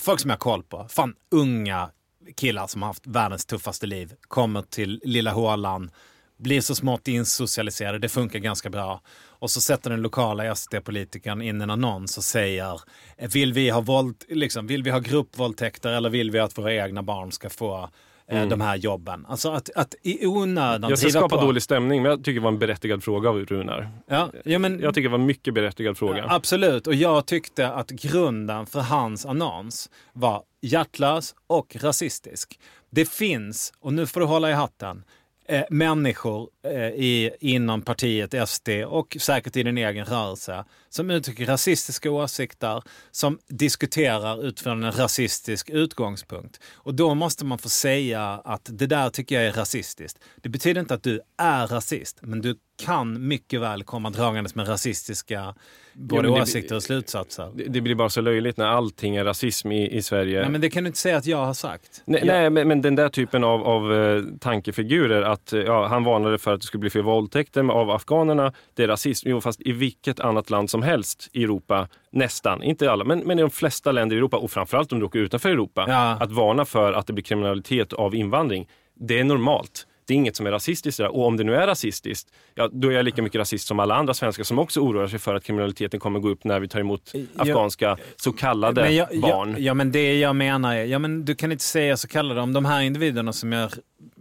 folk som jag har koll på. Fan, unga killar som har haft världens tuffaste liv kommer till lilla hålan, blir så smått insocialiserade, det funkar ganska bra. Och så sätter den lokala SD-politikern in en annons och säger vill vi ha, våld, liksom, vill vi ha gruppvåldtäkter eller vill vi att våra egna barn ska få eh, de här jobben. Alltså att, att i onödan Jag ska skapa på. dålig stämning, men jag tycker det var en berättigad fråga av Runar. Ja, ja, men, Jag tycker det var en mycket berättigad fråga. Absolut, och jag tyckte att grunden för hans annons var hjärtlös och rasistisk. Det finns, och nu får du hålla i hatten, eh, människor eh, i, inom partiet SD och säkert i din egen rörelse som uttrycker rasistiska åsikter, som diskuterar utifrån en rasistisk utgångspunkt. Och då måste man få säga att det där tycker jag är rasistiskt. Det betyder inte att du är rasist, men du kan mycket väl komma dragandes med rasistiska både det- åsikter och slutsatser. Det, det blir bara så löjligt när allting är rasism i, i Sverige. Nej, men det kan du inte säga att jag har sagt. Nej, jag, nej men, men den där typen av, av eh, tankefigurer, att eh, ja, han varnade för att det skulle bli fler våldtäkter av afghanerna, det är rasism. Jo, fast i vilket annat land som helst i Europa, nästan, inte alla, men, men i de flesta länder i Europa och framförallt om du åker utanför Europa, Ja. att varna för att det blir kriminalitet av invandring, det är normalt. Det är inget som är rasistiskt där. Och om det nu är rasistiskt, ja, då är jag lika mycket rasist som alla andra svenskar som också oroar sig för att kriminaliteten kommer gå upp när vi tar emot afghanska så kallade jag, barn. Jag, ja, men det jag menar är, ja, men du kan inte säga så kallade om de här individerna som jag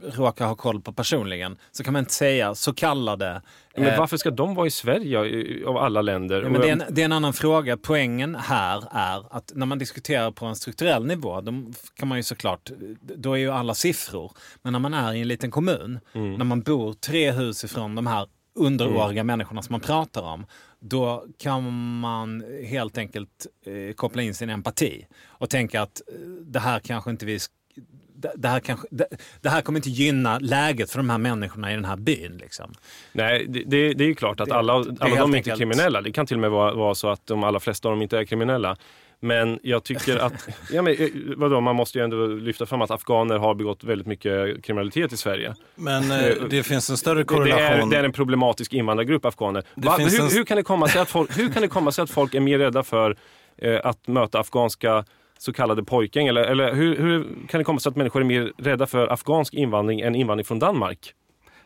råkar ha koll på personligen. Så kan man inte säga så kallade. Men eh, varför ska de vara i Sverige i- av alla länder? Ja, men det, är en, det är en annan fråga. Poängen här är att när man diskuterar på en strukturell nivå, då kan man ju såklart, då är ju alla siffror. Men när man är i en liten kommun, Mm. när man bor tre hus ifrån de här underåriga människorna som man pratar om, då kan man helt enkelt eh, koppla in sin empati och tänka att eh, det här kanske inte vi det, här kanske, det, det här kommer inte gynna läget för de här människorna i den här byn. Liksom. Nej, det, det, det är ju klart att Det- alla, det är alla de är inte enkelt- kriminella. Det kan till och med vara, vara så att de allra flesta av dem inte är kriminella. Men jag tycker att, ja, men, eh, vadå, man måste ju ändå lyfta fram att afghaner har begått väldigt mycket kriminalitet i Sverige. Men eh, det finns en större Det är, korrelation. det är en problematisk invandrargrupp, afghaner. Va, hur, en- hur, kan det komma sig att folk, hur kan det komma sig att folk är mer rädda för eh, att möta afghanska så kallade pojkgäng? Eller, eller hur, hur kan det komma sig att människor är mer rädda för afghansk invandring än invandring från Danmark?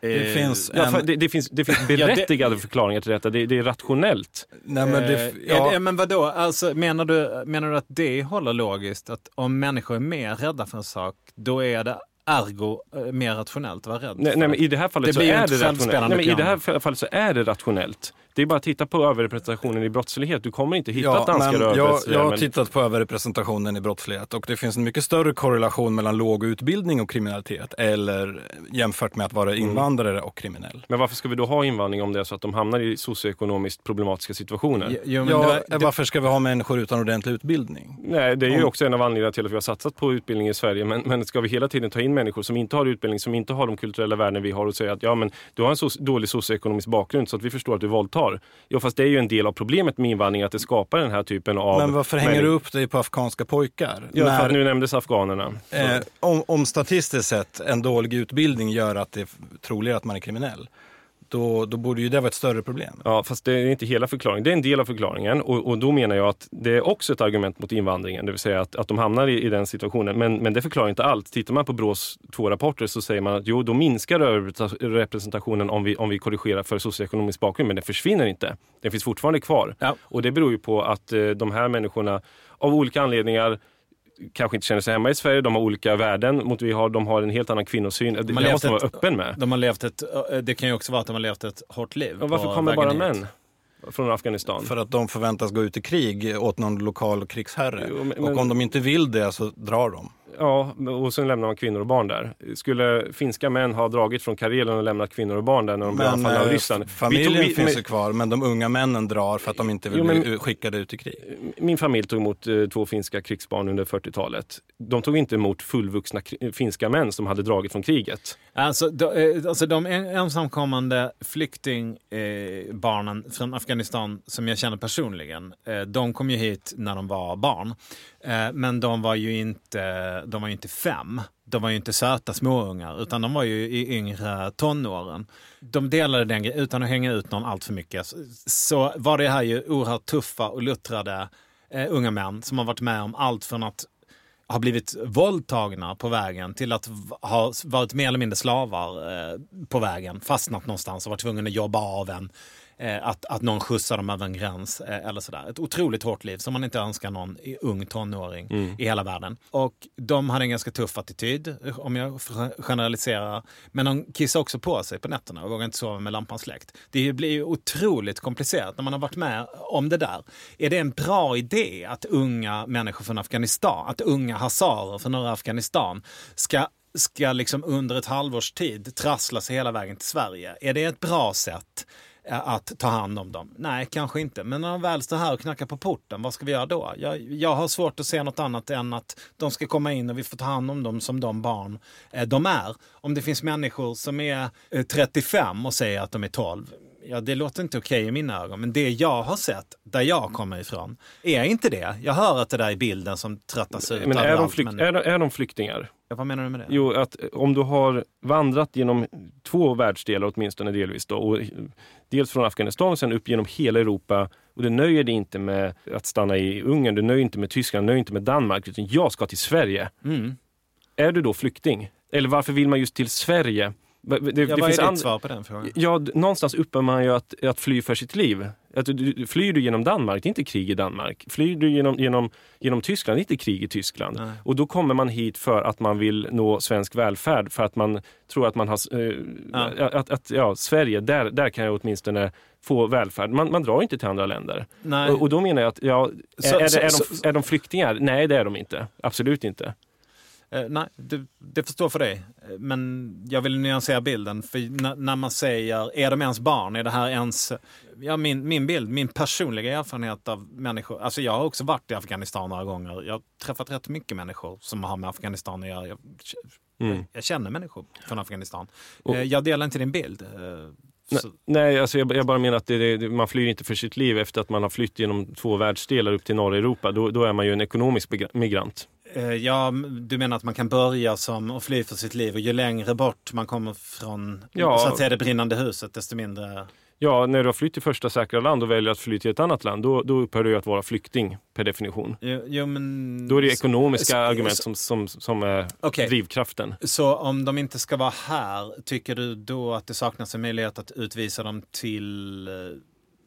Det finns Ja, en... för det, det, finns, det finns det- berättigade förklaringar till detta. Det, det är rationellt. Nej, men det, Eh, ja, men vadå, alltså, menar, du, menar du att det håller logiskt? Att om människor är mer rädda för en sak, då är det ergo eh, mer rationellt att vara rädd Nej, nej, men? I det här fallet Det så är det rationellt. Nej, men I det här fallet så är det rationellt. Det är bara att titta på överrepresentationen i brottslighet. Du kommer inte hitta Ja, danskar men jag, jag har men- tittat på överrepresentationen i brottslighet och det finns en mycket större korrelation mellan låg utbildning och kriminalitet eller jämfört med att vara Mm. invandrare och kriminell. Men varför ska vi då ha invandring om det är så att de hamnar i socioekonomiskt problematiska situationer? Jo, Ja, det var, det, varför ska vi ha människor utan ordentlig utbildning? Nej, det är ju Om- också en av anledningarna till att vi har satsat på utbildning i Sverige. Men, men ska vi hela tiden ta in människor som inte har utbildning, som inte har de kulturella värden vi har och säga att ja, men du har en så dålig socioekonomisk bakgrund så att vi förstår att du våldtar. Jo, fast det är ju en del av problemet med invandring att det skapar den här typen av... Men varför hänger människor- du upp dig på afghanska pojkar? Ja, för När- att nu nämndes afghanerna. Eh, om, om statistiskt sett en dålig utbildning gör att det är troligare att man är kriminell, då, då borde ju det vara ett större problem. Ja, fast det är inte hela förklaringen. Det är en del av förklaringen och, och då menar jag att det är också ett argument mot invandringen, det vill säga att, att de hamnar i, i den situationen. Men, men det förklarar inte allt. Tittar man på Brås två rapporter så säger man att jo, då minskar överrepresentationen om vi, om vi korrigerar för socioekonomisk bakgrund, men den försvinner inte. Den finns fortfarande kvar. Ja. Och det beror ju på att eh, de här människorna av olika anledningar kanske inte känner sig hemma i Sverige, de har olika värden mot vi har, de har en helt annan kvinnosyn. Det, har det måste man vara ett- öppen med. de har levt ett, eh, det kan ju också vara att de har levt ett hårt liv. Och varför kommer bara hit. män från Afghanistan? För att de förväntas gå ut i krig åt någon lokal krigsherre. Jo, men- och om de inte vill det så drar de. Ja, och sen lämnar man kvinnor och barn där. Skulle finska män ha dragit från Karelen och lämnat kvinnor och barn där när de blev anfallna av eh, Ryssland? familjen Vi tog- vi- finns men- ju kvar, men de unga männen drar för att de inte vill Jo, men- bli skickade ut i krig. Min familj tog emot eh, två finska krigsbarn under 40-talet. De tog inte emot fullvuxna finska män som hade dragit från kriget. Alltså, de, eh, alltså de en- ensamkommande flyktingbarnen eh, barnen från Afghanistan som jag känner personligen, eh, de kom ju hit när de var barn. Eh, men de var ju inte, de var inte fem. De var ju inte söta småungar, utan de var ju i yngre tonåren. De delade den utan att hänga ut någon allt för mycket. Så, var det här ju oerhört tuffa och luttrade eh, unga män som har varit med om allt från att ha blivit våldtagna på vägen till att ha varit mer eller mindre slavar eh, på vägen, fastnat någonstans och varit tvungna att jobba av en att, att någon skjutsar dem över en gräns eh, eller sådär. Ett otroligt hårt liv som man inte önskar någon ung tonåring i hela världen. Och de hade en ganska tuff attityd, om jag generaliserar. Men de kissar också på sig på nätterna och vågar inte sova med lampan släckt. Det blir ju otroligt komplicerat när man har varit med om det där. Är det en bra idé att unga människor från Afghanistan, att unga hazarer från norra Afghanistan ska ska liksom under ett halvårs tid trassla sig hela vägen till Sverige. Är det ett bra sätt eh, Eh, att ta hand om dem? Nej, kanske inte. Men när de väl står här och knackar på porten, vad ska vi göra då? Jag, jag har svårt att se något annat än att de ska komma in och vi får ta hand om dem som de barn eh, de är. Om det finns människor som är eh, 35 och säger att de är 12, Ja, det låter inte okej i mina ögon, men det jag har sett där jag kommer ifrån är inte det. Jag hör att det där är bilden som tröttas ut Men är de, flykt, men- är, de- är de flyktingar? Ja, Vad menar du med det? Jo, att om du har vandrat genom två världsdelar åtminstone delvis då, och dels från Afghanistan och sen upp genom hela Europa och du nöjer dig inte med att stanna i Ungern, du nöjer inte med Tyskland, du nöjer inte med Danmark, utan jag ska till Sverige. Mm. Är du då flykting? Eller varför vill man just till Sverige? Det, det, Ja, vad finns är ditt svar på den frågan? Ja, någonstans uppar man ju att, att fly för sitt liv. Att du, flyr du genom Danmark, det är inte krig i Danmark. Flyr du genom, genom, genom Tyskland, det är inte krig i Tyskland. Nej. Och då kommer man hit för att man vill nå svensk välfärd, för att man tror att man har... Eh, Ja. Att, att, ja, Sverige, där, där kan jag åtminstone få välfärd. Man, man drar inte till andra länder. Nej. Och, och då menar jag att, ja, är, Så- är, är, så- de, är de flyktingar? Nej, det är de inte. Absolut inte. Eh, nej, det, det förstår för dig. Eh, Men jag vill nyansera bilden. För när, när man säger, är de ens barn? Är det här ens... Ja, min, min bild, min personliga erfarenhet av människor. Alltså jag har också varit i Afghanistan några gånger. Jag har träffat rätt mycket människor som har med Afghanistan att göra. Jag, Mm. jag känner människor från Afghanistan. Eh, jag delar inte din bild. Eh, så, Nej, alltså jag, jag bara menar att det, det, man flyr inte för sitt liv efter att man har flytt genom två världsdelar upp till norra Europa. Då, då är man ju en ekonomisk migrant. Eh, Ja, du menar att man kan börja som och fly för sitt liv och ju längre bort man kommer från Ja. så att säga, det brinnande huset desto mindre... Ja, när du har flytt till första säkra land och väljer att fly till ett annat land, då, då upphör du att vara flykting per definition. Jo, jo, men... Då är det ekonomiska så- argument så- som, som, som är Okej. drivkraften. Så om de inte ska vara här, tycker du då att det saknas en möjlighet att utvisa dem till... eh,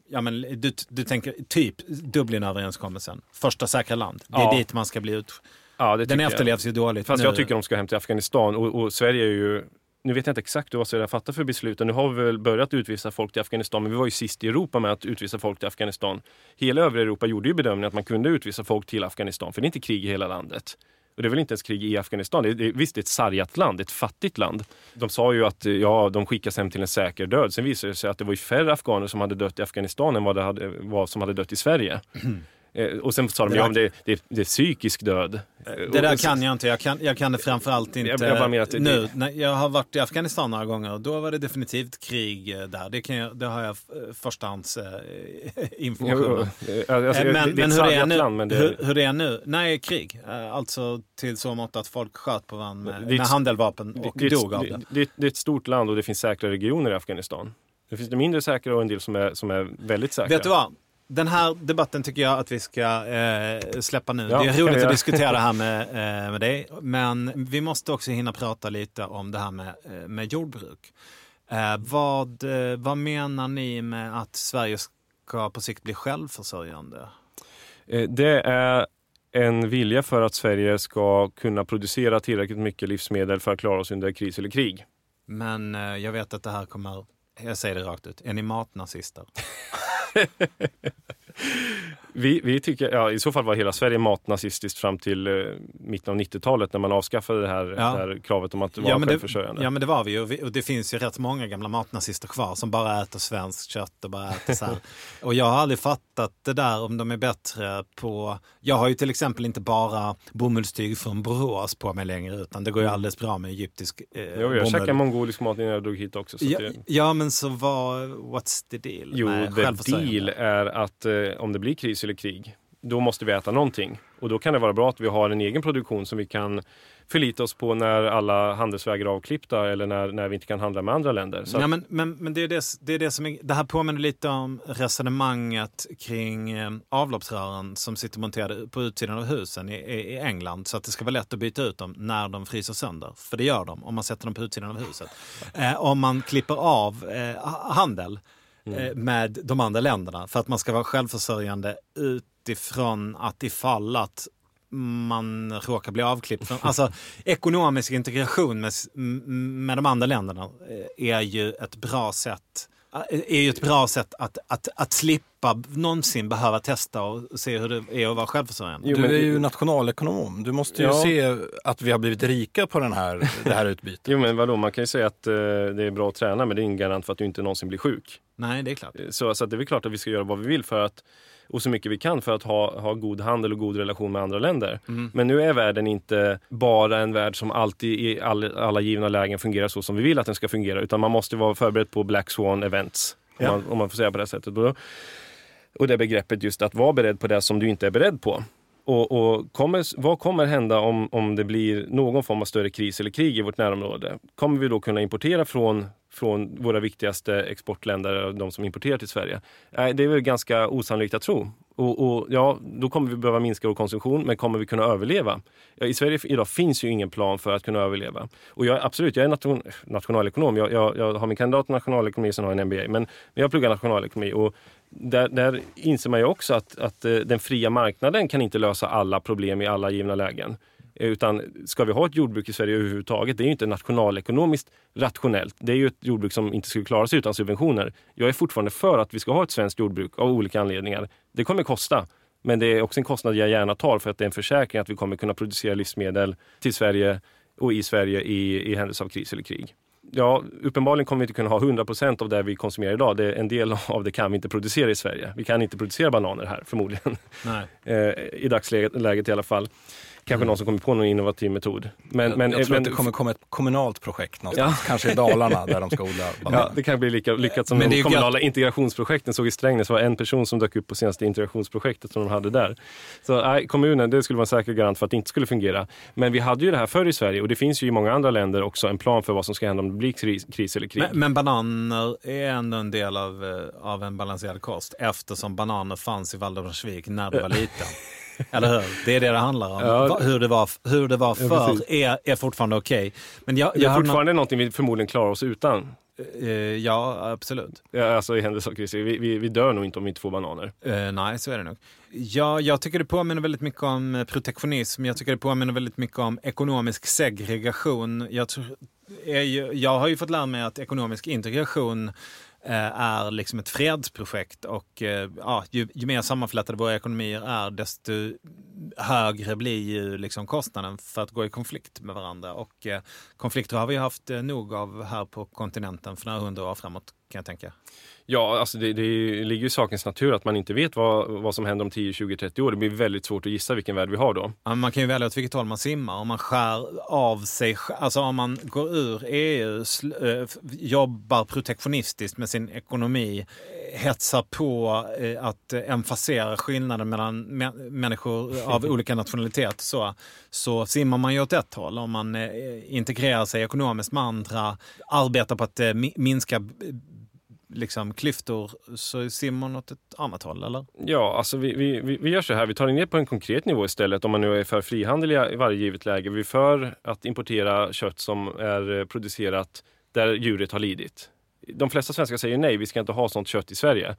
Ja, men du, du tänker typ Dublinöverenskommelsen, första säkra land. Det är Ja. dit man ska bli ut... Ja, det Den tycker jag. efterlevs ju dåligt Fast nu. jag tycker de ska hem till Afghanistan och, och Sverige är ju nu vet jag inte exakt vad Sverige har fattat för beslut. Nu har vi väl börjat utvisa folk till Afghanistan, men vi var ju sist i Europa med att utvisa folk till Afghanistan. Hela övriga Europa gjorde ju bedömningen att man kunde utvisa folk till Afghanistan, för det är inte krig i hela landet. Och det är väl inte ens krig i Afghanistan. Det är, det visst, det är ett sargat land, ett fattigt land. De sa ju att ja, de skickas hem till en säker död. Sen visade det sig att det var ju färre afghaner som hade dött i Afghanistan än vad hade, vad som hade dött i Sverige. Eh, Och sen sa de, Det ja, men det, det, det är psykisk död. Det där Och- kan jag inte. Jag kan, jag kan det framförallt inte Jag- jag det- nu. När jag har varit i Afghanistan några gånger. Då var det definitivt krig eh, där. Det, kan jag, det har jag eh, förstahands eh, information Jo, om. eh, alltså, Eh, det, ett hur, det är nu, land, men det, hur, hur det är nu? Nej, krig. Eh, Alltså till så mått att folk sköt på varandra med, med handeldvapen och det, dog av det, det. det, det är ett stort land och det finns säkra regioner i Afghanistan. Det finns det mindre säkra och en del som är, som är väldigt säkra. Vet du vad? Den här debatten tycker jag att vi ska eh, släppa nu. Ja, det är roligt att diskutera det här med, eh, med dig. Men vi måste också hinna prata lite om det här med, eh, med jordbruk. Eh, vad, eh, vad menar ni med att Sverige ska på sikt bli självförsörjande? Eh, Det är en vilja för att Sverige ska kunna producera tillräckligt mycket livsmedel för att klara oss under kris eller krig. Men jag vet att det här kommer, jag säger det rakt ut, är ni matnazister? ハハハハ! Vi, vi tycker, ja, i så fall var hela Sverige matnazistiskt fram till eh, mitten av 90-talet när man avskaffade det här, Ja. det här kravet om att vara Ja men, det, självförsörjande. ja men det var vi ju. Och vi- Och det finns ju rätt många gamla matnazister kvar som bara äter svenskt kött och bara äter så här. Och jag har aldrig fattat det där om de är bättre på... Jag har ju till exempel inte bara bomullstyg från Borås på mig längre utan det går ju alldeles bra med egyptisk eh, Jo, jag bomull. käkade mongolisk mat innan jag drog hit också. Så Ja, det, ja men så vad, what's the deal? jo, med the självförsörjande? deal är att eh, om det blir kris eller krig, då måste vi äta någonting. Och då kan det vara bra att vi har en egen produktion som vi kan förlita oss på när alla handelsvägar är avklippta eller när, när vi inte kan handla med andra länder. Så Ja, men, men, men det, är det, det är det som är, det här påminner lite om resonemanget kring eh, avloppsrören som sitter monterade på utsidan av husen i, i, England så att det ska vara lätt att byta ut dem när de fryser sönder. För det gör de om man sätter dem på utsidan av huset. Eh, om man klipper av eh, ha- handel eh, med de andra länderna. För att man ska vara självförsörjande utifrån att ifall att man råkar bli avklippt. Alltså ekonomisk integration med, med de andra länderna eh, är ju ett bra sätt eh, är ju ett bra sätt att, att, att slippa någonsin behöva testa och se hur det är att vara självförsörjande. Du är ju nationalekonom. Du måste ju Ja. se att vi har blivit rika på den här, det här utbytet. Jo men vadå, man kan ju säga att eh, det är bra att träna men det är ingen garant för att du inte någonsin blir sjuk. Nej, det är klart. Eh, Så, så att det är väl klart att vi ska göra vad vi vill för att och så mycket vi kan för att ha, ha god handel och god relation med andra länder. Men nu är världen inte bara en värld som alltid i all, alla givna lägen fungerar så som vi vill att den ska fungera. Utan man måste vara förberedd på Black Swan events. Ja. Om, man, om man får säga på det sättet. Och, då, och det begreppet just att vara beredd på det som du inte är beredd på. Och, och kommer, vad kommer hända om, om det blir någon form av större kris eller krig i vårt närområde? Kommer vi då kunna importera från, från våra viktigaste exportländer, de som importerar till Sverige? Nej, det är väl ganska osannolikt att tro. Och, och ja, då kommer vi behöva minska vår konsumtion, men kommer vi kunna överleva? Ja, I Sverige idag finns ju ingen plan för att kunna överleva. Och jag, absolut, jag är nation, nationalekonom. Jag, jag, jag har min kandidat i nationalekonomi, sen har jag en MBA. Men, men jag pluggar nationalekonomi och där, där inser man ju också att, att eh, den fria marknaden kan inte lösa alla problem i alla givna lägen. Eh, utan ska vi ha ett jordbruk i Sverige överhuvudtaget, det är ju inte nationalekonomiskt rationellt. Det är ju ett jordbruk som inte skulle klara sig utan subventioner. Jag är fortfarande för att vi ska ha ett svenskt jordbruk av olika anledningar. Det kommer kosta. Men det är också en kostnad jag gärna tar för att det är en försäkring att vi kommer kunna producera livsmedel till Sverige och i Sverige i, i händelse av kris eller krig. Ja, uppenbarligen kommer vi inte kunna ha 100% av det vi konsumerar idag. Det, en del av det kan vi inte producera i Sverige. Vi kan inte producera bananer här förmodligen. Nej. Eh, I dagsläget läget i alla fall. Kanske någon som kommer på någon innovativ metod. Men, men, jag tror men, att det kommer komma ett kommunalt projekt någonstans, kanske i Dalarna där de ska odla Ja, bananer. det kan bli lika lyckat som Men de kommunala integrationsprojekten såg i Strängnäs. Det var en person som dök upp på senaste integrationsprojektet som de hade där. Så nej, kommunen, det skulle vara en säker garant för att det inte skulle fungera. Men vi hade ju det här förr i Sverige och det finns ju i många andra länder också en plan för vad som ska hända om det blir kris, kris eller krig. Men, men bananer är ändå en del av, eh, av en balanserad kost eftersom bananer fanns i Valdemarsvik när du var liten. Eller hur? Det är det det handlar om. Ja. Hur det var, hur det var förr precis. är, är fortfarande okej. Men jag, det jag är har nå- fortfarande någonting vi förmodligen klarar oss utan. eh, ja, absolut. Ja, Alltså i händelse av kris. Vi, vi, vi dör nog inte om vi inte får bananer. Eh, nej, så är det nog. Ja, jag tycker det påminner väldigt mycket om protektionism. Jag tycker det påminner väldigt mycket om ekonomisk segregation. Jag, tror, är ju, jag har ju fått lära mig att ekonomisk integration Eh, är liksom ett fredsprojekt och eh, ja, ju, ju mer sammanflätade våra ekonomier är desto högre blir ju liksom kostnaden för att gå i konflikt med varandra. Och eh, konflikter har vi haft eh, nog av här på kontinenten för några hundra år framåt kan jag tänka. Ja, alltså det, det ligger ju i sakens natur att man inte vet vad, vad som händer om 10, 20, 30 år. Det blir väldigt svårt att gissa vilken värld vi har då. Ja, Man kan ju välja åt vilket håll man simmar. Om man skär av sig, alltså om man går ur EU, eh, jobbar protektionistiskt med sin ekonomi, hetsar på eh, att eh, emfasera skillnaden mellan mä- människor av olika nationalitet så, så simmar man ju åt ett håll. Om man integrerar sig ekonomiskt med andra, arbetar på att mi- minska liksom, klyftor så simmar man åt ett annat håll, eller? Ja, alltså vi, vi, vi gör så här. Vi tar det ner på en konkret nivå istället. Om man nu är för frihandel i varje givet läge. Vi är för att importera kött som är eh, producerat där djuret har lidit. De flesta svenskar säger nej, vi ska inte ha sånt kött i Sverige.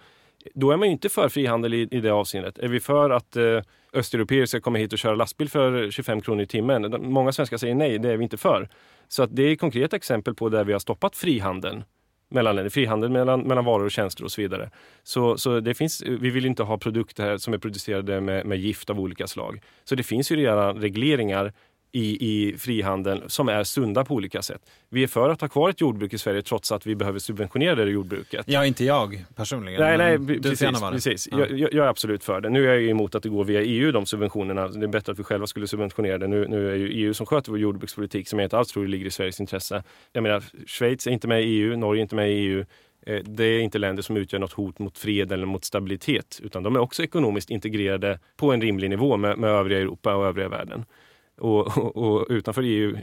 Då är man ju inte för frihandel i, i det avseendet. Är vi för att eh, östeuropeer ska komma hit och köra lastbil för 25 kronor i timmen? De- Många svenskar säger nej, det är vi inte för. Så att det är konkreta exempel på där vi har stoppat frihandeln mellan länder, frihandel mellan, mellan varor och tjänster och så vidare. Så, så det finns, vi vill inte ha produkter här som är producerade med, med gift av olika slag. Så det finns ju redan regleringar i, i frihandeln som är sunda på olika sätt. Vi är för att ha kvar ett jordbruk i Sverige trots att vi behöver subventionera det jordbruket. Ja, inte jag personligen. Nej, nej, du precis. precis. Ja. Jag, jag, är absolut för det. Nu är jag ju emot att det går via EU, de subventionerna. Det är bättre att vi själva skulle subventionera det. Nu, nu är ju EU som sköter vår jordbrukspolitik som jag inte alls tror ligger i Sveriges intresse. Jag menar, Schweiz är inte med i EU, Norge är inte med i EU. Eh, Det är inte länder som utgör något hot mot fred eller mot stabilitet, utan de är också ekonomiskt integrerade på en rimlig nivå med, med övriga Europa och övriga världen. Och, och, och utanför EU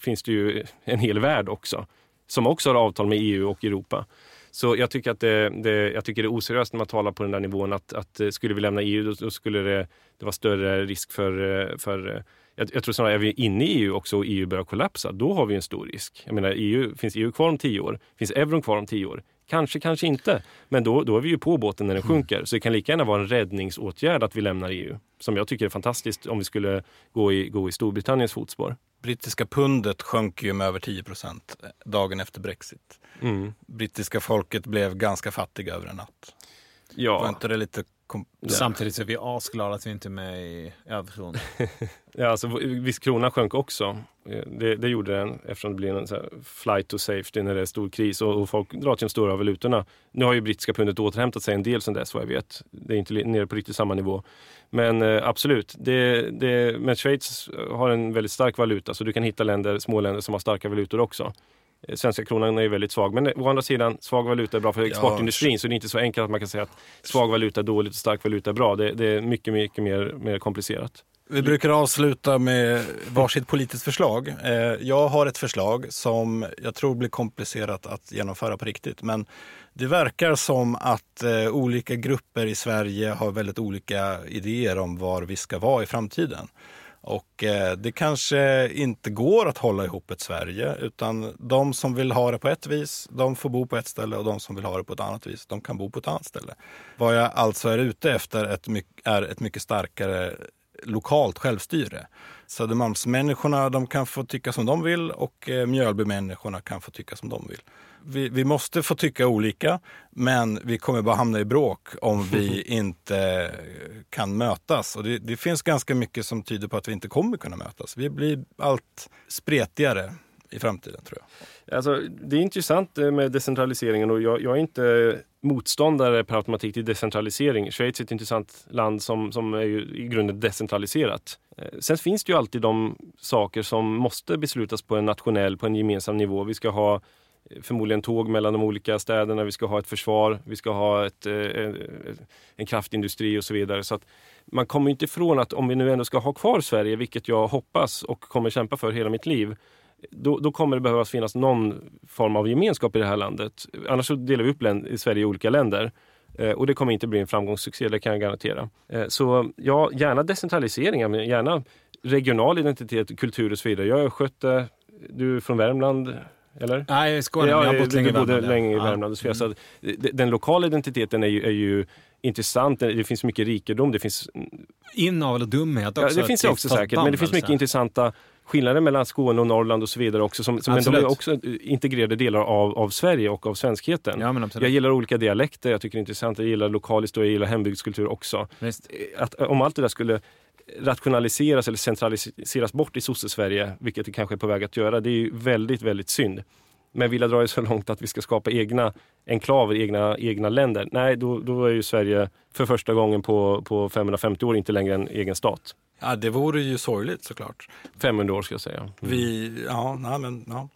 finns det ju en hel värld också, som också har avtal med EU och Europa. Så jag tycker att det, det, jag tycker det är oseriöst när man talar på den där nivån att, att eh, skulle vi lämna EU då, då skulle det, det vara större risk för, eh, för eh, jag, jag tror snarare är vi inne i EU också och EU börjar kollapsa, då har vi en stor risk. Jag menar, EU, finns EU kvar om tio år? Finns euron kvar om tio år? Kanske, kanske inte. Men då, då är vi ju på båten när den sjunker. Så det kan lika gärna vara en räddningsåtgärd att vi lämnar EU. Som jag tycker är fantastiskt om vi skulle gå i, gå i Storbritanniens fotspår. Brittiska pundet sjönk ju med över 10 procent dagen efter Brexit. Mm. Brittiska folket blev ganska fattiga över en natt. Var Ja, inte det lite... Kom... Samtidigt så är vi asglada att vi inte är med i euron. ja alltså, visst kronan sjönk också. Eh, Det, det gjorde den eftersom det blir en så här flight to safety när det är stor kris och, och folk drar till de stora valutorna. Nu har ju brittiska pundet återhämtat sig en del sen dess vad jag vet. Det är inte nere på riktigt samma nivå. Men eh, absolut, det, det, men Schweiz har en väldigt stark valuta så du kan hitta länder, små länder som har starka valutor också. Eh, Svenska kronan är ju väldigt svag, men eh, å andra sidan, svag valuta är bra för exportindustrin så det är inte så enkelt att man kan säga att svag valuta är dåligt och stark valuta är bra. Det, det är mycket, mycket mer, mer komplicerat. Vi brukar avsluta med varsitt politiskt förslag. Eh, Jag har ett förslag som jag tror blir komplicerat att genomföra på riktigt. Men det verkar som att olika grupper i Sverige har väldigt olika idéer om var vi ska vara i framtiden. Och eh, det kanske inte går att hålla ihop ett Sverige utan de som vill ha det på ett vis, de får bo på ett ställe och de som vill ha det på ett annat vis, de kan bo på ett annat ställe. Vad jag alltså är ute efter ett, är ett mycket starkare lokalt självstyre. Södermalmsmänniskorna de kan få tycka som de vill och eh, Mjölbymänniskorna kan få tycka som de vill. Vi, vi måste få tycka olika, men vi kommer bara hamna i bråk om vi inte kan mötas. Och det, det finns ganska mycket som tyder på att vi inte kommer kunna mötas. Vi blir allt spretigare i framtiden tror jag. Alltså, det är intressant eh, med decentraliseringen och jag, jag är inte motståndare per automatik till decentralisering. Schweiz är ett intressant land som, som är i grunden decentraliserat. Eh, Sen finns det ju alltid de saker som måste beslutas på en nationell, på en gemensam nivå. Vi ska ha förmodligen tåg mellan de olika städerna, vi ska ha ett försvar, vi ska ha ett, eh, en kraftindustri och så vidare. Så att man kommer inte ifrån att om vi nu ändå ska ha kvar Sverige, vilket jag hoppas och kommer kämpa för hela mitt liv, då, då kommer det behövas finnas någon form av gemenskap i det här landet. Annars så delar vi upp län- i Sverige i olika länder. Eh, och det kommer inte bli en framgångssuccé, det kan jag garantera. Eh, så ja, gärna decentralisering, men gärna regional identitet, kultur och så vidare. Jag har skött det. Du är från Värmland, eller? Nej, Skåne. men jag har bott länge i Värmland. ja. länge i Ja. Värmland. Så, så d- den lokala identiteten är ju, är ju intressant. Det finns mycket rikedom. Det finns Inavel och dumhet Ja, också. det finns det också säkert, men det finns mycket intressanta skillnader mellan Skåne och Norrland och så vidare också som, som Absolut. är också integrerade delar av, av Sverige och av svenskheten. Ja. Jag gillar olika dialekter, jag tycker det är intressant, jag gillar lokal historia, jag gillar hembygdskultur också. Visst. Att, om allt det där skulle rationaliseras eller centraliseras bort i sosse-Sverige, vilket det kanske är på väg att göra, det är ju väldigt, väldigt synd. Men vill jag dra det så långt att vi ska skapa egna enklaver, egna, egna länder? Nej, då, då är ju Sverige för första gången på, på 550 år inte längre en egen stat. Ja, det vore ju sorgligt såklart. 500 år ska jag säga. Vi, ja, nej, men, ja.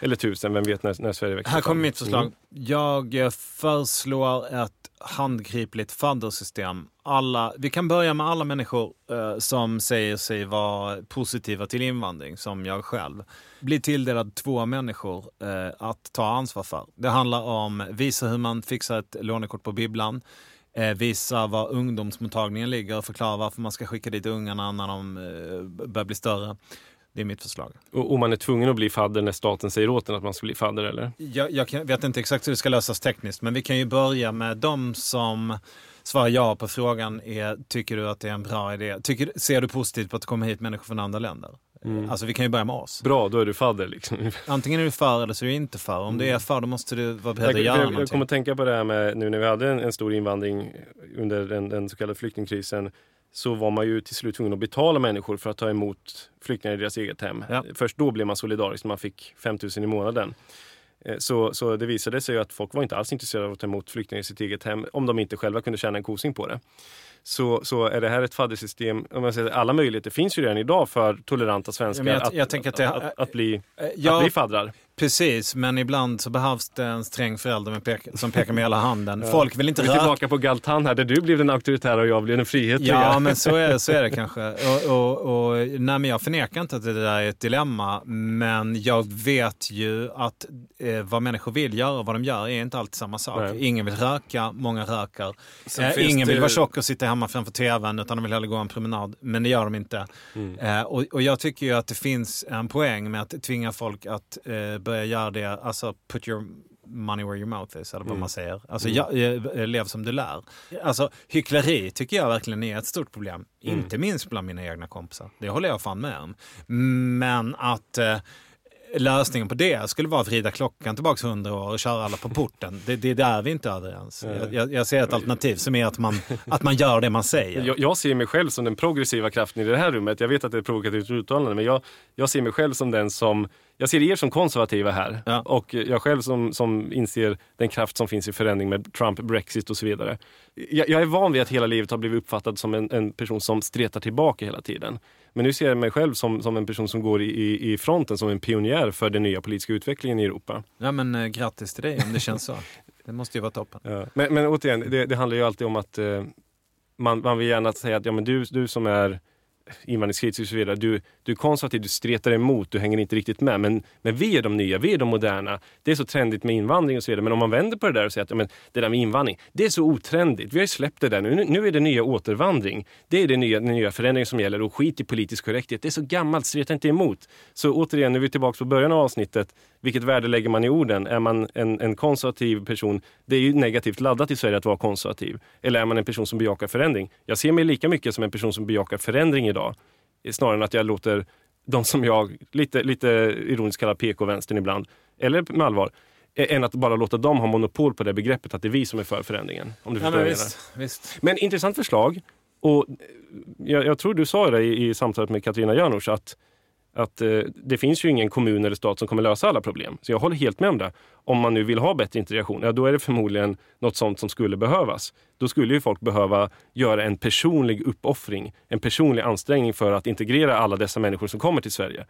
Eller tusen, vem vet när, när Sverige växer Här kommer mitt förslag. Mm. Jag eh, föreslår ett handgripligt faddersystem. Alla, vi kan börja med alla människor eh, som säger sig vara positiva till invandring, som jag själv. Blir tilldelad två människor eh, att ta ansvar för. Det handlar om visa hur man fixar ett lånekort på bibblan, eh, visa var ungdomsmottagningen ligger och förklara varför man ska skicka dit ungarna när de eh, börjar bli större. Det är mitt förslag. Och, och man är tvungen att bli fadder när staten säger åt en att man ska bli fadder, eller? Jag, jag vet inte exakt hur det ska lösas tekniskt, men vi kan ju börja med de som svarar ja på frågan. Är, tycker du att det är en bra idé? Tycker, ser du positivt på att det kommer hit människor från andra länder? Alltså vi kan ju börja med oss. Bra, då är du fadder liksom. Antingen är du för eller så är du inte för. Om du är för då måste du vara beredd Jag, att göra jag, jag någonting. kommer att tänka på det här med nu när vi hade en, en stor invandring under den, den så kallade flyktingkrisen så var man ju till slut tvungen att betala människor för att ta emot flyktingar i deras eget hem. Ja. Först då blev man solidarisk när man fick 5 000 i månaden. Eh, Så, så det visade sig ju att folk var inte alls intresserade av att ta emot flyktingar i sitt eget hem om de inte själva kunde tjäna en kosing på det. Så, så är det här ett faddersystem, om man säger, alla möjligheter finns ju redan idag för toleranta svenskar Ja, jag- att, jag att det- att, att, att, bli, Eh, att bli faddrar. Precis. Men ibland så behövs det en sträng förälder med pek, som pekar med hela handen. Folk vill inte Vi är röka. tillbaka på Galtan här där du blev den auktoritära och jag blev den frihetliga. Ja, men så är, så är det kanske. Och, och, och, nej, men jag förnekar inte att det där är ett dilemma, men jag vet ju att eh, vad människor vill göra och vad de gör är inte alltid samma sak. Nej. Ingen vill röka, många röker. Eh, ingen det vill ju- vara tjock och sitta hemma framför tvn, utan de vill hellre gå en promenad. Men det gör de inte. Mm. Eh, och, och jag tycker ju att det finns en poäng med att tvinga folk att eh, börja göra det, alltså put your money where your mouth is, eller vad Mm. man säger. Alltså, jag, jag, lev som du lär. Alltså, hyckleri tycker jag verkligen är ett stort problem. Mm. Inte minst bland mina egna kompisar. Det håller jag fan med om. Men att eh, lösningen på det skulle vara att vrida klockan tillbaka 100 år och köra alla på porten. Det, det är där vi inte är överens. Jag, jag, jag ser ett alternativ som är att man, att man gör det man säger. Jag, jag ser mig själv som den progressiva kraften i det här rummet. Jag vet att det är ett provokativt uttalande, men jag, jag ser mig själv som den som... Jag ser er som konservativa här Ja. och jag själv som, som inser den kraft som finns i förändring med Trump, Brexit och så vidare. Jag, jag är van vid att hela livet har blivit uppfattad som en, en person som stretar tillbaka hela tiden. Men nu ser jag mig själv som, som en person som går i, i, fronten som en pionjär för den nya politiska utvecklingen i Europa. Ja, men eh, grattis till dig om det känns så. Det måste ju vara toppen. Ja. Men, men återigen, det, det handlar ju alltid om att eh, man, man vill gärna säga att ja, men du, du som är invandringskritisk och så vidare, du, du är konservativ, du stretar emot, du hänger inte riktigt med. Men, men vi är de nya, vi är de moderna. Det är så trendigt med invandring och så vidare. Men om man vänder på det där och säger att ja, men det där med invandring, det är så otrendigt. Vi har ju släppt det där nu. Nu är det nya återvandring. Det är det nya, den nya förändringen som gäller och skit i politisk korrekthet. Det är så gammalt, streta inte emot. Så återigen, nu är vi tillbaka på början av avsnittet. Vilket värde lägger man i orden? Är man en, en konservativ person, det är ju negativt laddat i Sverige att vara konservativ. Eller är man en person som bejakar förändring? Jag ser mig lika mycket som en person som bejakar förändring idag. Snarare än att jag låter de som jag lite, lite ironiskt kallar PK-vänstern ibland, eller med allvar, än att bara låta dem ha monopol på det begreppet att det är vi som är för förändringen. Om du Ja, men visst, visst. Men intressant förslag. Och jag, jag tror du sa det i, i samtalet med Katarina Janouch att, att eh, det finns ju ingen kommun eller stat som kommer lösa alla problem. Så jag håller helt med om det. Om man nu vill ha bättre integration, ja, då är det förmodligen något sånt som skulle behövas. Då skulle ju folk behöva göra en personlig uppoffring, en personlig ansträngning för att integrera alla dessa människor som kommer till Sverige.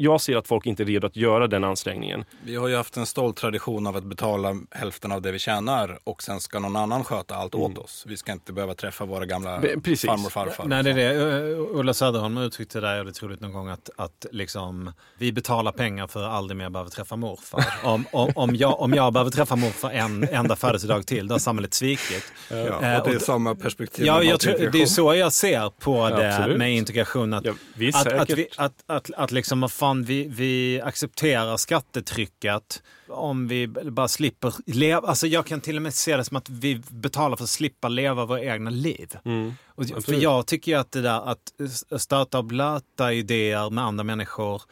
Jag ser att folk inte är redo att göra den ansträngningen. Vi har ju haft en stolt tradition av att betala hälften av det vi tjänar och sen ska någon annan sköta allt åt oss. Vi ska inte behöva träffa våra gamla Be- precis. farmor och farfar. Nej, det är det. Uh, Ulla Söderholm uttryckte det där jävligt roligt någon gång att, att liksom, vi betalar pengar för att aldrig mer behöva träffa morfar. Om, om, om, jag, om jag behöver träffa morfar en enda födelsedag till, då har samhället svikit. Ja, Eh, och det och är samma perspektiv. Ja, jag tror, det är så jag ser på det absolut. med integration. Att, Ja, att, att, att, att, att liksom, vad fan, vi, vi accepterar skattetrycket om vi bara slipper leva. Alltså jag kan till och med se det som att vi betalar för att slippa leva våra egna liv. Mm. Och, för jag tycker ju att det där att stöta och blöta idéer med andra människor,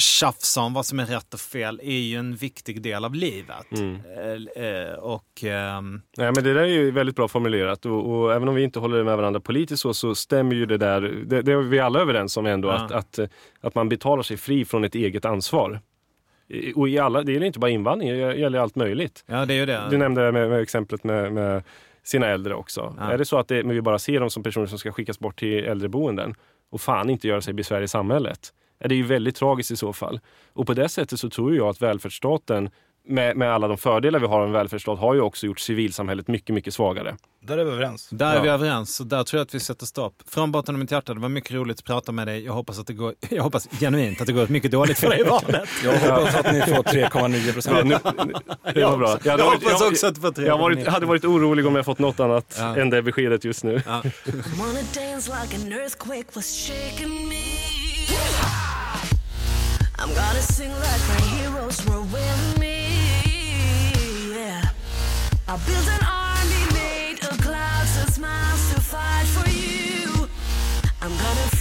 tjafsa om vad som är rätt och fel, är ju en viktig del av livet. Mm. Eh, eh, och ehm, Nej, men det där är ju väldigt bra formulerat och, och även om vi inte håller med varandra politiskt så, så stämmer ju det där. Det, det är vi alla överens om ändå, Ja. att, att, eh, att man betalar sig fri från ett eget ansvar. Och i alla, det gäller inte bara invandring, det gäller allt möjligt. ja, det är det. Du nämnde med, med exemplet med, med sina äldre också. Ja. Är det så att det, vi bara ser dem som personer som ska skickas bort till äldreboenden och fan inte göra sig besvär i samhället? Ja, Det är ju väldigt tragiskt i så fall. Och på det sättet så tror jag att välfärdsstaten med, med alla de fördelar vi har av en välfärdsstat har ju också gjort civilsamhället mycket, mycket svagare. Där är vi överens. Där är Ja. vi överens, så där tror jag att vi sätter stopp. Från botten av mitt hjärta, det var mycket roligt att prata med dig. Jag hoppas, att det går, jag hoppas genuint att det går mycket dåligt för dig i valet. Jag hoppas att ni får 3,9 Ja, procent. nu, det var bra. Jag, hade Jag varit- hoppas jag- också att du får tre. jag har varit, hade varit orolig om jag fått något annat Ja. än det beskedet just nu. Ja. I'm gonna sing like my heroes were with me. Yeah. I'll build an army made of clouds and smiles to fight for you. I'm gonna